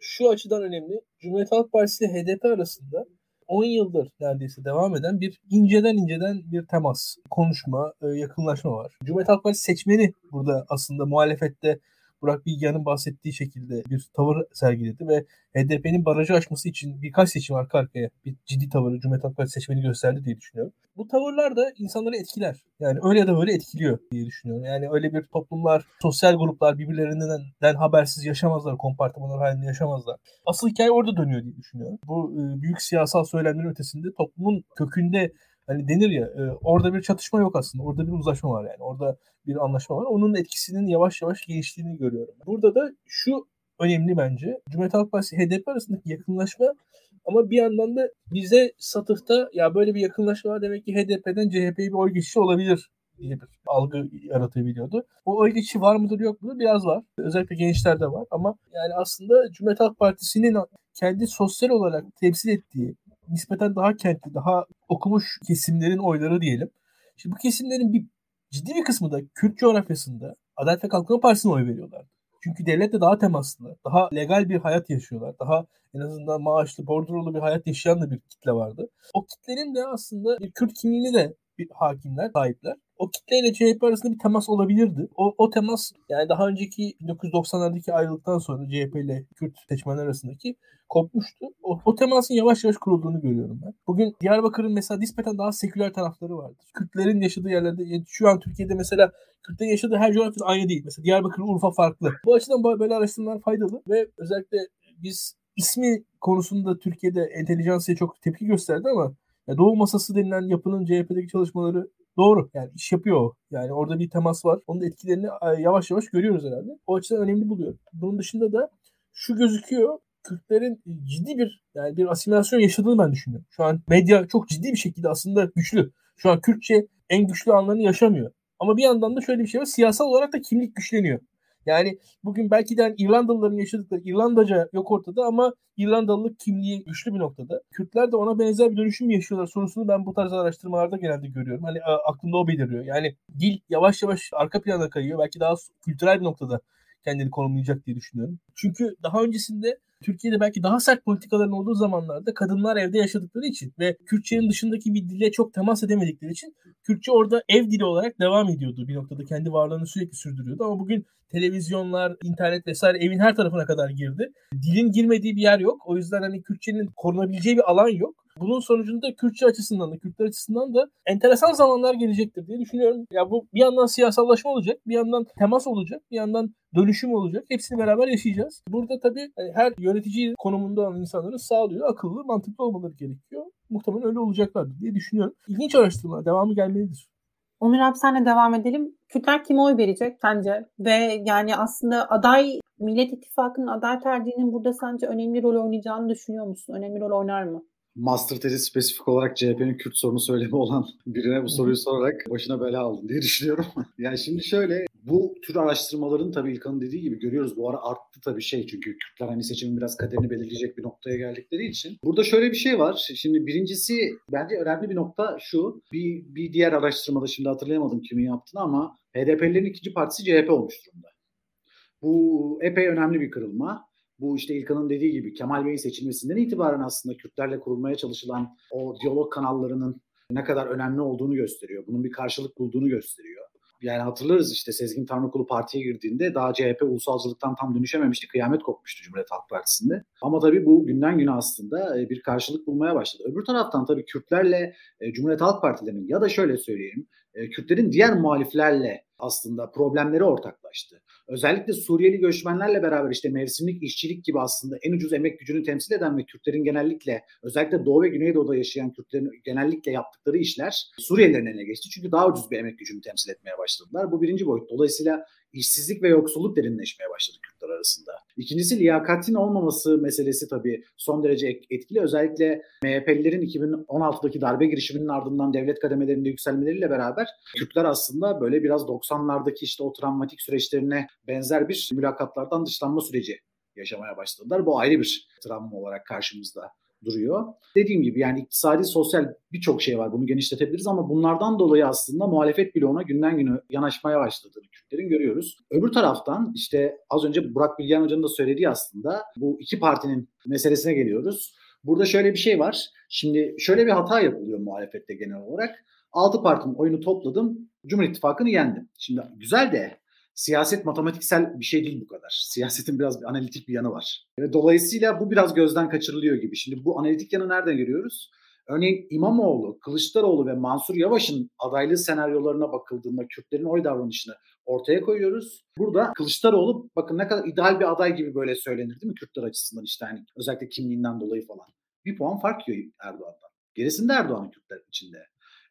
Şu açıdan önemli. Cumhuriyet Halk Partisi ile HDP arasında 10 yıldır neredeyse devam eden bir inceden inceden bir temas, konuşma, e, yakınlaşma var. Cumhuriyet Halk Partisi seçmeni burada aslında muhalefette Burak Bilgehan'ın bahsettiği şekilde bir tavır sergiledi ve HDP'nin barajı aşması için birkaç seçim arka arkaya bir ciddi tavırı Cumhuriyet Halk Partisi seçmeni gösterdi diye düşünüyorum. Bu tavırlar da insanları etkiler. Yani öyle ya da böyle etkiliyor diye düşünüyorum. Yani öyle bir toplumlar, sosyal gruplar birbirlerinden habersiz yaşamazlar, kompartımanlar halinde yaşamazlar. Asıl hikaye orada dönüyor diye düşünüyorum. Bu e, büyük siyasal söylemlerin ötesinde toplumun kökünde hani denir ya e, orada bir çatışma yok aslında. Orada bir uzlaşma var yani. Orada bir anlaşma var. Onun etkisinin yavaş yavaş geliştiğini görüyorum. Burada da şu önemli bence. Cumhuriyet Halk Partisi HDP arasındaki yakınlaşma ama bir yandan da bize satıhta ya böyle bir yakınlaşma var demek ki HDP'den CHP'ye bir oy geçişi olabilir diye bir algı yaratabiliyordu. O oy geçişi var mıdır yok mudur? Biraz var. Özellikle gençlerde var ama yani aslında Cumhuriyet Halk Partisi'nin kendi sosyal olarak temsil ettiği nispeten daha kentli, daha okumuş kesimlerin oyları diyelim. Şimdi bu kesimlerin bir ciddi bir kısmı da Kürt coğrafyasında Adalet ve Kalkınma Partisi'ne oy veriyorlar. Çünkü devletle daha temaslı, daha legal bir hayat yaşıyorlar. Daha en azından maaşlı, bordrolu bir hayat yaşayan da bir kitle vardı. O kitlenin de aslında bir Kürt kimliğini de bir hakimler, sahipler. O kitleyle CHP arasında bir temas olabilirdi. O, o temas yani daha önceki 1990'lardaki ayrılıktan sonra CHP ile Kürt seçmenler arasındaki kopmuştu. O, o temasın yavaş yavaş kurulduğunu görüyorum ben. Bugün Diyarbakır'ın mesela nispeten daha seküler tarafları vardır. Kürtlerin yaşadığı yerlerde yani şu an Türkiye'de mesela Kürtlerin yaşadığı her coğrafyada aynı değil. Mesela Diyarbakır, Urfa farklı. Bu açıdan böyle araştırmalar faydalı ve özellikle biz ismi konusunda Türkiye'de entelijansiye çok tepki gösterdi ama Doğu Masası denilen yapının CHP'deki çalışmaları doğru. Yani iş yapıyor. Yani orada bir temas var. Onun etkilerini yavaş yavaş görüyoruz herhalde. O açıdan önemli buluyorum. Bunun dışında da şu gözüküyor. Kürtlerin ciddi bir yani bir asimilasyon yaşadığını ben düşünüyorum. Şu an medya çok ciddi bir şekilde aslında güçlü. Şu an Kürtçe en güçlü anlarını yaşamıyor. Ama bir yandan da şöyle bir şey var. Siyasal olarak da kimlik güçleniyor. Yani bugün belki de yani İrlandalıların yaşadıkları İrlandaca yok ortada ama İrlandalılık kimliği güçlü bir noktada. Kürtler de ona benzer bir dönüşüm yaşıyorlar sorusunu ben bu tarz araştırmalarda genelde görüyorum. Hani aklımda o beliriyor. Yani dil yavaş yavaş arka plana kayıyor. Belki daha kültürel bir noktada kendini konumlayacak diye düşünüyorum. Çünkü daha öncesinde Türkiye'de belki daha sert politikaların olduğu zamanlarda kadınlar evde yaşadıkları için ve Kürtçenin dışındaki bir dile çok temas edemedikleri için Kürtçe orada ev dili olarak devam ediyordu. Bir noktada kendi varlığını sürekli sürdürüyordu ama bugün televizyonlar, internet vesaire evin her tarafına kadar girdi. Dilin girmediği bir yer yok. O yüzden hani Kürtçenin korunabileceği bir alan yok. Bunun sonucunda Kürtçe açısından da Kürtler açısından da enteresan zamanlar gelecektir diye düşünüyorum. Ya bu bir yandan siyasallaşma olacak, bir yandan temas olacak, bir yandan dönüşüm olacak. Hepsini beraber yaşayacağız. Burada tabii hani her yönetici konumunda olan insanların sağlıyor, akıllı, mantıklı olmaları gerekiyor. Muhtemelen öyle olacaklardır diye düşünüyorum. İlginç araştırma, devamı gelmelidir. Onur abi senle devam edelim. Kürtler kime oy verecek sence? Ve yani aslında aday Millet İttifakı'nın aday tercihinin burada sence önemli rol oynayacağını düşünüyor musun? Önemli rol oynar mı? Master tezi spesifik olarak CHP'nin Kürt sorunu söylemi olan birine bu soruyu sorarak başına bela aldın diye düşünüyorum. yani şimdi şöyle bu tür araştırmaların tabii İlkan'ın dediği gibi görüyoruz. Bu ara arttı tabii şey çünkü Kürtler hani seçimin biraz kaderini belirleyecek bir noktaya geldikleri için. Burada şöyle bir şey var. Şimdi birincisi bence önemli bir nokta şu. Bir, bir diğer araştırmada şimdi hatırlayamadım kimin yaptığını ama HDP'lilerin ikinci partisi CHP olmuş durumda. Bu epey önemli bir kırılma bu işte İlkan'ın dediği gibi Kemal Bey'in seçilmesinden itibaren aslında Kürtlerle kurulmaya çalışılan o diyalog kanallarının ne kadar önemli olduğunu gösteriyor. Bunun bir karşılık bulduğunu gösteriyor. Yani hatırlarız işte Sezgin Tanrıkulu partiye girdiğinde daha CHP ulusalcılıktan tam dönüşememişti. Kıyamet kopmuştu Cumhuriyet Halk Partisi'nde. Ama tabii bu günden güne aslında e, bir karşılık bulmaya başladı. Öbür taraftan tabii Kürtlerle e, Cumhuriyet Halk Partilerinin ya da şöyle söyleyeyim e, Kürtlerin diğer muhaliflerle aslında problemleri ortaklaştı. Özellikle Suriyeli göçmenlerle beraber işte mevsimlik işçilik gibi aslında en ucuz emek gücünü temsil eden ve Kürtlerin genellikle özellikle Doğu ve Güneydoğu'da yaşayan Kürtlerin genellikle yaptıkları işler Suriyelilerin eline geçti. Çünkü daha ucuz bir emek gücünü temsil etmeye başladılar. Bu birinci boyut. Dolayısıyla işsizlik ve yoksulluk derinleşmeye başladı Kürtler arasında. İkincisi liyakatin olmaması meselesi tabii son derece etkili. Özellikle MHP'lilerin 2016'daki darbe girişiminin ardından devlet kademelerinde yükselmeleriyle beraber Kürtler aslında böyle biraz 90'lardaki işte o travmatik süreçlerine benzer bir mülakatlardan dışlanma süreci yaşamaya başladılar. Bu ayrı bir travma olarak karşımızda duruyor. Dediğim gibi yani iktisadi, sosyal birçok şey var. Bunu genişletebiliriz ama bunlardan dolayı aslında muhalefet bloğuna günden güne yanaşmaya başladığını Kürtlerin görüyoruz. Öbür taraftan işte az önce Burak Bilgen Hoca'nın da söylediği aslında bu iki partinin meselesine geliyoruz. Burada şöyle bir şey var. Şimdi şöyle bir hata yapılıyor muhalefette genel olarak. Altı partinin oyunu topladım. Cumhur İttifakı'nı yendim. Şimdi güzel de siyaset matematiksel bir şey değil bu kadar. Siyasetin biraz bir analitik bir yanı var. Dolayısıyla bu biraz gözden kaçırılıyor gibi. Şimdi bu analitik yanı nereden görüyoruz? Örneğin İmamoğlu, Kılıçdaroğlu ve Mansur Yavaş'ın adaylığı senaryolarına bakıldığında Kürtlerin oy davranışını ortaya koyuyoruz. Burada Kılıçdaroğlu bakın ne kadar ideal bir aday gibi böyle söylenir değil mi Kürtler açısından işte hani özellikle kimliğinden dolayı falan. Bir puan fark yiyor Erdoğan'dan. Gerisinde Erdoğan'ın Kürtler içinde.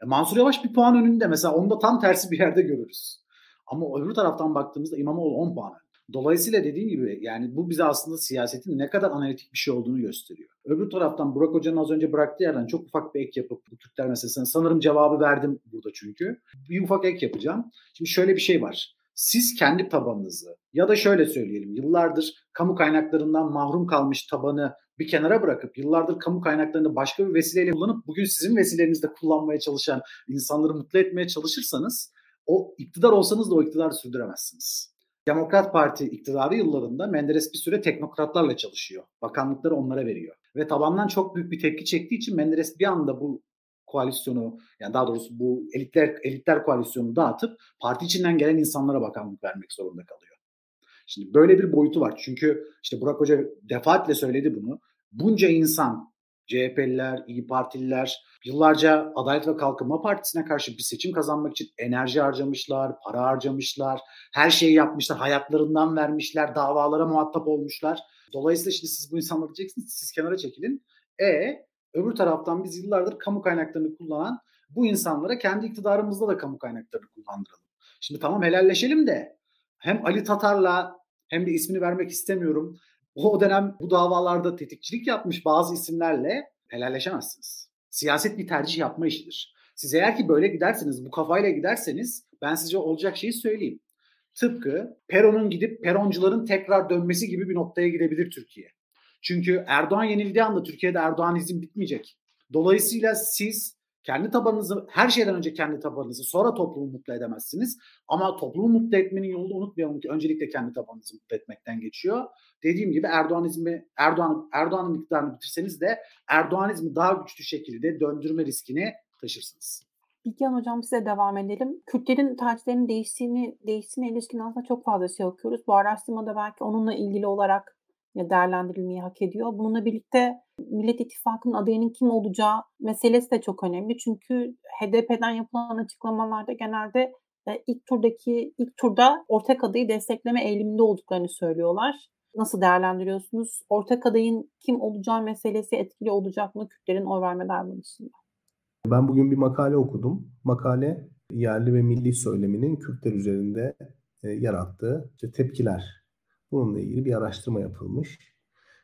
E Mansur Yavaş bir puan önünde mesela onu da tam tersi bir yerde görürüz. Ama öbür taraftan baktığımızda İmamoğlu 10 puan Dolayısıyla dediğim gibi yani bu bize aslında siyasetin ne kadar analitik bir şey olduğunu gösteriyor. Öbür taraftan Burak Hoca'nın az önce bıraktığı yerden çok ufak bir ek yapıp bu Türkler meselesine sanırım cevabı verdim burada çünkü. Bir ufak ek yapacağım. Şimdi şöyle bir şey var. Siz kendi tabanınızı ya da şöyle söyleyelim yıllardır kamu kaynaklarından mahrum kalmış tabanı bir kenara bırakıp yıllardır kamu kaynaklarını başka bir vesileyle kullanıp bugün sizin vesilenizde kullanmaya çalışan insanları mutlu etmeye çalışırsanız o iktidar olsanız da o iktidarı sürdüremezsiniz. Demokrat Parti iktidarı yıllarında Menderes bir süre teknokratlarla çalışıyor. Bakanlıkları onlara veriyor. Ve tabandan çok büyük bir tepki çektiği için Menderes bir anda bu koalisyonu yani daha doğrusu bu elitler elitler koalisyonu dağıtıp parti içinden gelen insanlara bakanlık vermek zorunda kalıyor. Şimdi böyle bir boyutu var. Çünkü işte Burak Hoca defaatle söyledi bunu. Bunca insan CHP'liler, İyi Partililer yıllarca Adalet ve Kalkınma Partisi'ne karşı bir seçim kazanmak için enerji harcamışlar, para harcamışlar, her şeyi yapmışlar, hayatlarından vermişler, davalara muhatap olmuşlar. Dolayısıyla şimdi siz bu insanları diyeceksiniz, siz kenara çekilin. E öbür taraftan biz yıllardır kamu kaynaklarını kullanan bu insanlara kendi iktidarımızda da kamu kaynaklarını kullandıralım. Şimdi tamam helalleşelim de hem Ali Tatar'la hem de ismini vermek istemiyorum o dönem bu davalarda tetikçilik yapmış bazı isimlerle helalleşemezsiniz. Siyaset bir tercih yapma işidir. Siz eğer ki böyle giderseniz, bu kafayla giderseniz ben size olacak şeyi söyleyeyim. Tıpkı Peron'un gidip Peroncuların tekrar dönmesi gibi bir noktaya gidebilir Türkiye. Çünkü Erdoğan yenildiği anda Türkiye'de Erdoğanizm bitmeyecek. Dolayısıyla siz kendi tabanınızı, her şeyden önce kendi tabanınızı, sonra toplumu mutlu edemezsiniz. Ama toplumu mutlu etmenin yolu unutmayalım ki öncelikle kendi tabanınızı mutlu etmekten geçiyor. Dediğim gibi Erdoğanizmi, Erdoğan, Erdoğan'ın iktidarını bitirseniz de Erdoğanizmi daha güçlü şekilde döndürme riskini taşırsınız. Bilgehan Hocam size devam edelim. Kürtlerin tercihlerinin değiştiğini, değiştiğine ilişkin aslında çok fazla şey okuyoruz. Bu araştırmada belki onunla ilgili olarak değerlendirilmeyi hak ediyor. Bununla birlikte Millet İttifakı'nın adayının kim olacağı meselesi de çok önemli. Çünkü HDP'den yapılan açıklamalarda genelde e, ilk turdaki ilk turda ortak adayı destekleme eğiliminde olduklarını söylüyorlar. Nasıl değerlendiriyorsunuz? Ortak adayın kim olacağı meselesi etkili olacak mı Kürtlerin oy verme davranışında? Ben bugün bir makale okudum. Makale yerli ve milli söyleminin Kürtler üzerinde e, yarattığı işte tepkiler Bununla ilgili bir araştırma yapılmış.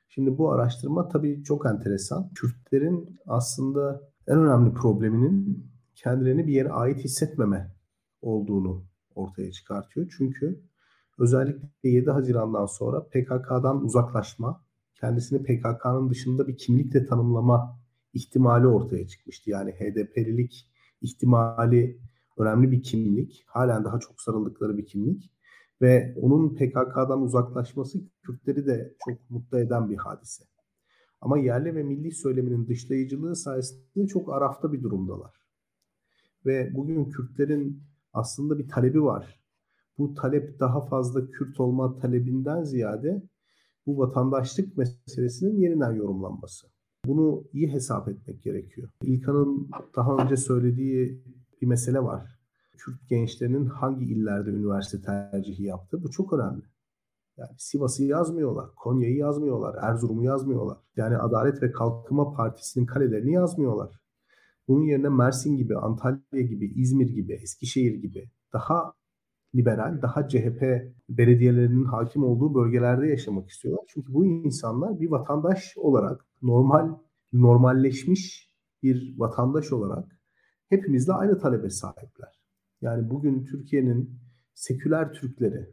Şimdi bu araştırma tabii çok enteresan. Kürtlerin aslında en önemli probleminin kendilerini bir yere ait hissetmeme olduğunu ortaya çıkartıyor. Çünkü özellikle 7 Haziran'dan sonra PKK'dan uzaklaşma, kendisini PKK'nın dışında bir kimlikle tanımlama ihtimali ortaya çıkmıştı. Yani HDP'lilik ihtimali önemli bir kimlik. Halen daha çok sarıldıkları bir kimlik ve onun PKK'dan uzaklaşması Kürtleri de çok mutlu eden bir hadise. Ama yerli ve milli söyleminin dışlayıcılığı sayesinde çok arafta bir durumdalar. Ve bugün Kürtlerin aslında bir talebi var. Bu talep daha fazla Kürt olma talebinden ziyade bu vatandaşlık meselesinin yeniden yorumlanması. Bunu iyi hesap etmek gerekiyor. İlkan'ın daha önce söylediği bir mesele var. Kürt gençlerinin hangi illerde üniversite tercihi yaptı? Bu çok önemli. Yani Sivas'ı yazmıyorlar, Konya'yı yazmıyorlar, Erzurum'u yazmıyorlar. Yani Adalet ve Kalkınma Partisi'nin kalelerini yazmıyorlar. Bunun yerine Mersin gibi, Antalya gibi, İzmir gibi, Eskişehir gibi daha liberal, daha CHP belediyelerinin hakim olduğu bölgelerde yaşamak istiyorlar. Çünkü bu insanlar bir vatandaş olarak normal, normalleşmiş bir vatandaş olarak hepimizle aynı talebe sahipler. Yani bugün Türkiye'nin seküler Türkleri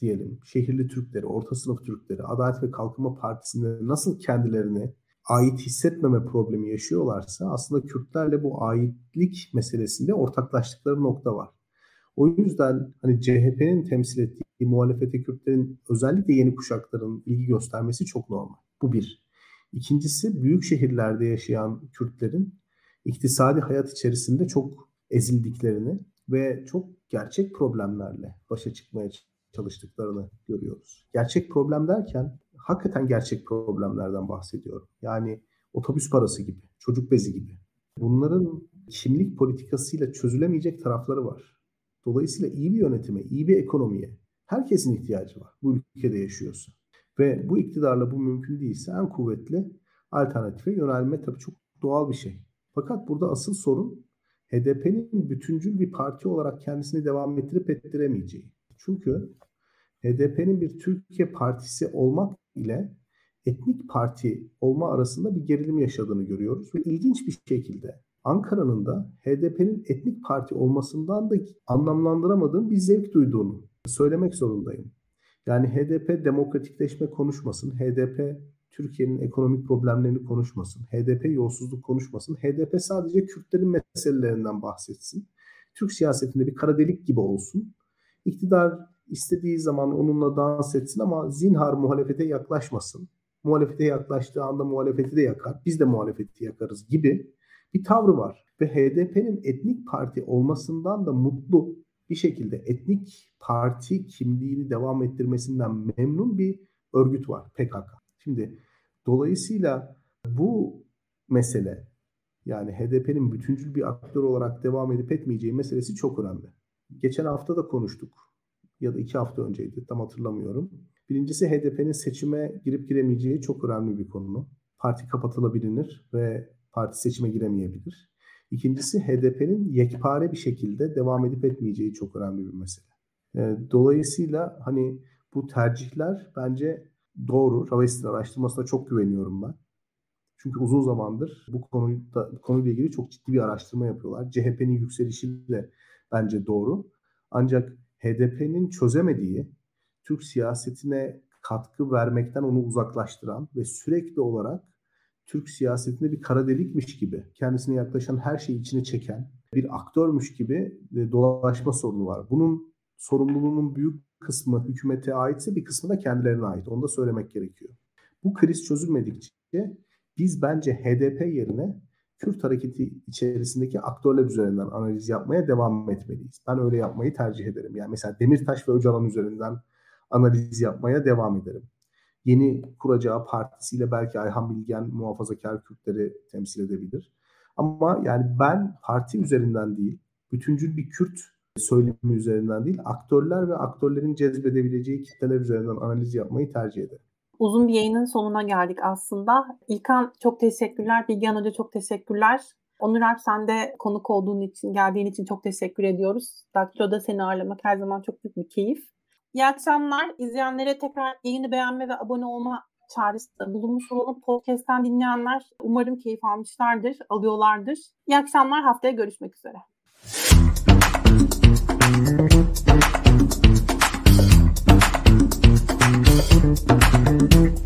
diyelim, şehirli Türkleri, orta sınıf Türkleri, Adalet ve Kalkınma Partisi'nde nasıl kendilerini ait hissetmeme problemi yaşıyorlarsa aslında Kürtlerle bu aitlik meselesinde ortaklaştıkları nokta var. O yüzden hani CHP'nin temsil ettiği muhalefete Kürtlerin özellikle yeni kuşakların ilgi göstermesi çok normal. Bu bir. İkincisi büyük şehirlerde yaşayan Kürtlerin iktisadi hayat içerisinde çok ezildiklerini ve çok gerçek problemlerle başa çıkmaya çalıştıklarını görüyoruz. Gerçek problem derken hakikaten gerçek problemlerden bahsediyorum. Yani otobüs parası gibi, çocuk bezi gibi. Bunların kimlik politikasıyla çözülemeyecek tarafları var. Dolayısıyla iyi bir yönetime, iyi bir ekonomiye herkesin ihtiyacı var bu ülkede yaşıyorsa. Ve bu iktidarla bu mümkün değilse en kuvvetli alternatife yönelme tabii çok doğal bir şey. Fakat burada asıl sorun HDP'nin bütüncül bir parti olarak kendisini devam ettirip ettiremeyeceği. Çünkü HDP'nin bir Türkiye partisi olmak ile etnik parti olma arasında bir gerilim yaşadığını görüyoruz. Ve ilginç bir şekilde Ankara'nın da HDP'nin etnik parti olmasından da anlamlandıramadığım bir zevk duyduğunu söylemek zorundayım. Yani HDP demokratikleşme konuşmasın, HDP Türkiye'nin ekonomik problemlerini konuşmasın, HDP yolsuzluk konuşmasın, HDP sadece Kürtlerin meselelerinden bahsetsin. Türk siyasetinde bir kara delik gibi olsun. İktidar istediği zaman onunla dans etsin ama zinhar muhalefete yaklaşmasın. Muhalefete yaklaştığı anda muhalefeti de yakar. Biz de muhalefeti yakarız gibi bir tavrı var. Ve HDP'nin etnik parti olmasından da mutlu bir şekilde etnik parti kimliğini devam ettirmesinden memnun bir örgüt var PKK. Şimdi dolayısıyla bu mesele yani HDP'nin bütüncül bir aktör olarak devam edip etmeyeceği meselesi çok önemli. Geçen hafta da konuştuk ya da iki hafta önceydi tam hatırlamıyorum. Birincisi HDP'nin seçime girip giremeyeceği çok önemli bir konu. Parti kapatılabilir ve parti seçime giremeyebilir. İkincisi HDP'nin yekpare bir şekilde devam edip etmeyeceği çok önemli bir mesele. Ee, dolayısıyla hani bu tercihler bence doğru. Raves'in araştırmasına çok güveniyorum ben. Çünkü uzun zamandır bu konuyla, konuyla ilgili çok ciddi bir araştırma yapıyorlar. CHP'nin yükselişi de bence doğru. Ancak HDP'nin çözemediği Türk siyasetine katkı vermekten onu uzaklaştıran ve sürekli olarak Türk siyasetinde bir kara delikmiş gibi kendisine yaklaşan her şeyi içine çeken bir aktörmüş gibi dolaşma sorunu var. Bunun sorumluluğunun büyük kısmı hükümete aitse bir kısmı da kendilerine ait. Onu da söylemek gerekiyor. Bu kriz çözülmedikçe biz bence HDP yerine Kürt hareketi içerisindeki aktörler üzerinden analiz yapmaya devam etmeliyiz. Ben öyle yapmayı tercih ederim. Yani mesela Demirtaş ve Öcalan üzerinden analiz yapmaya devam ederim. Yeni kuracağı partisiyle belki Ayhan Bilgen muhafazakar Kürtleri temsil edebilir. Ama yani ben parti üzerinden değil, bütüncül bir Kürt söylemi üzerinden değil, aktörler ve aktörlerin cezbedebileceği kitleler üzerinden analiz yapmayı tercih ederim. Uzun bir yayının sonuna geldik aslında. İlkan çok teşekkürler. Bilgehan Hoca çok teşekkürler. Onur Alp sen de konuk olduğun için, geldiğin için çok teşekkür ediyoruz. Daktilo'da seni ağırlamak her zaman çok büyük bir keyif. İyi akşamlar. İzleyenlere tekrar yayını beğenme ve abone olma çağrısında bulunmuş olalım. Podcast'ten dinleyenler umarım keyif almışlardır, alıyorlardır. İyi akşamlar. Haftaya görüşmek üzere. Thank you.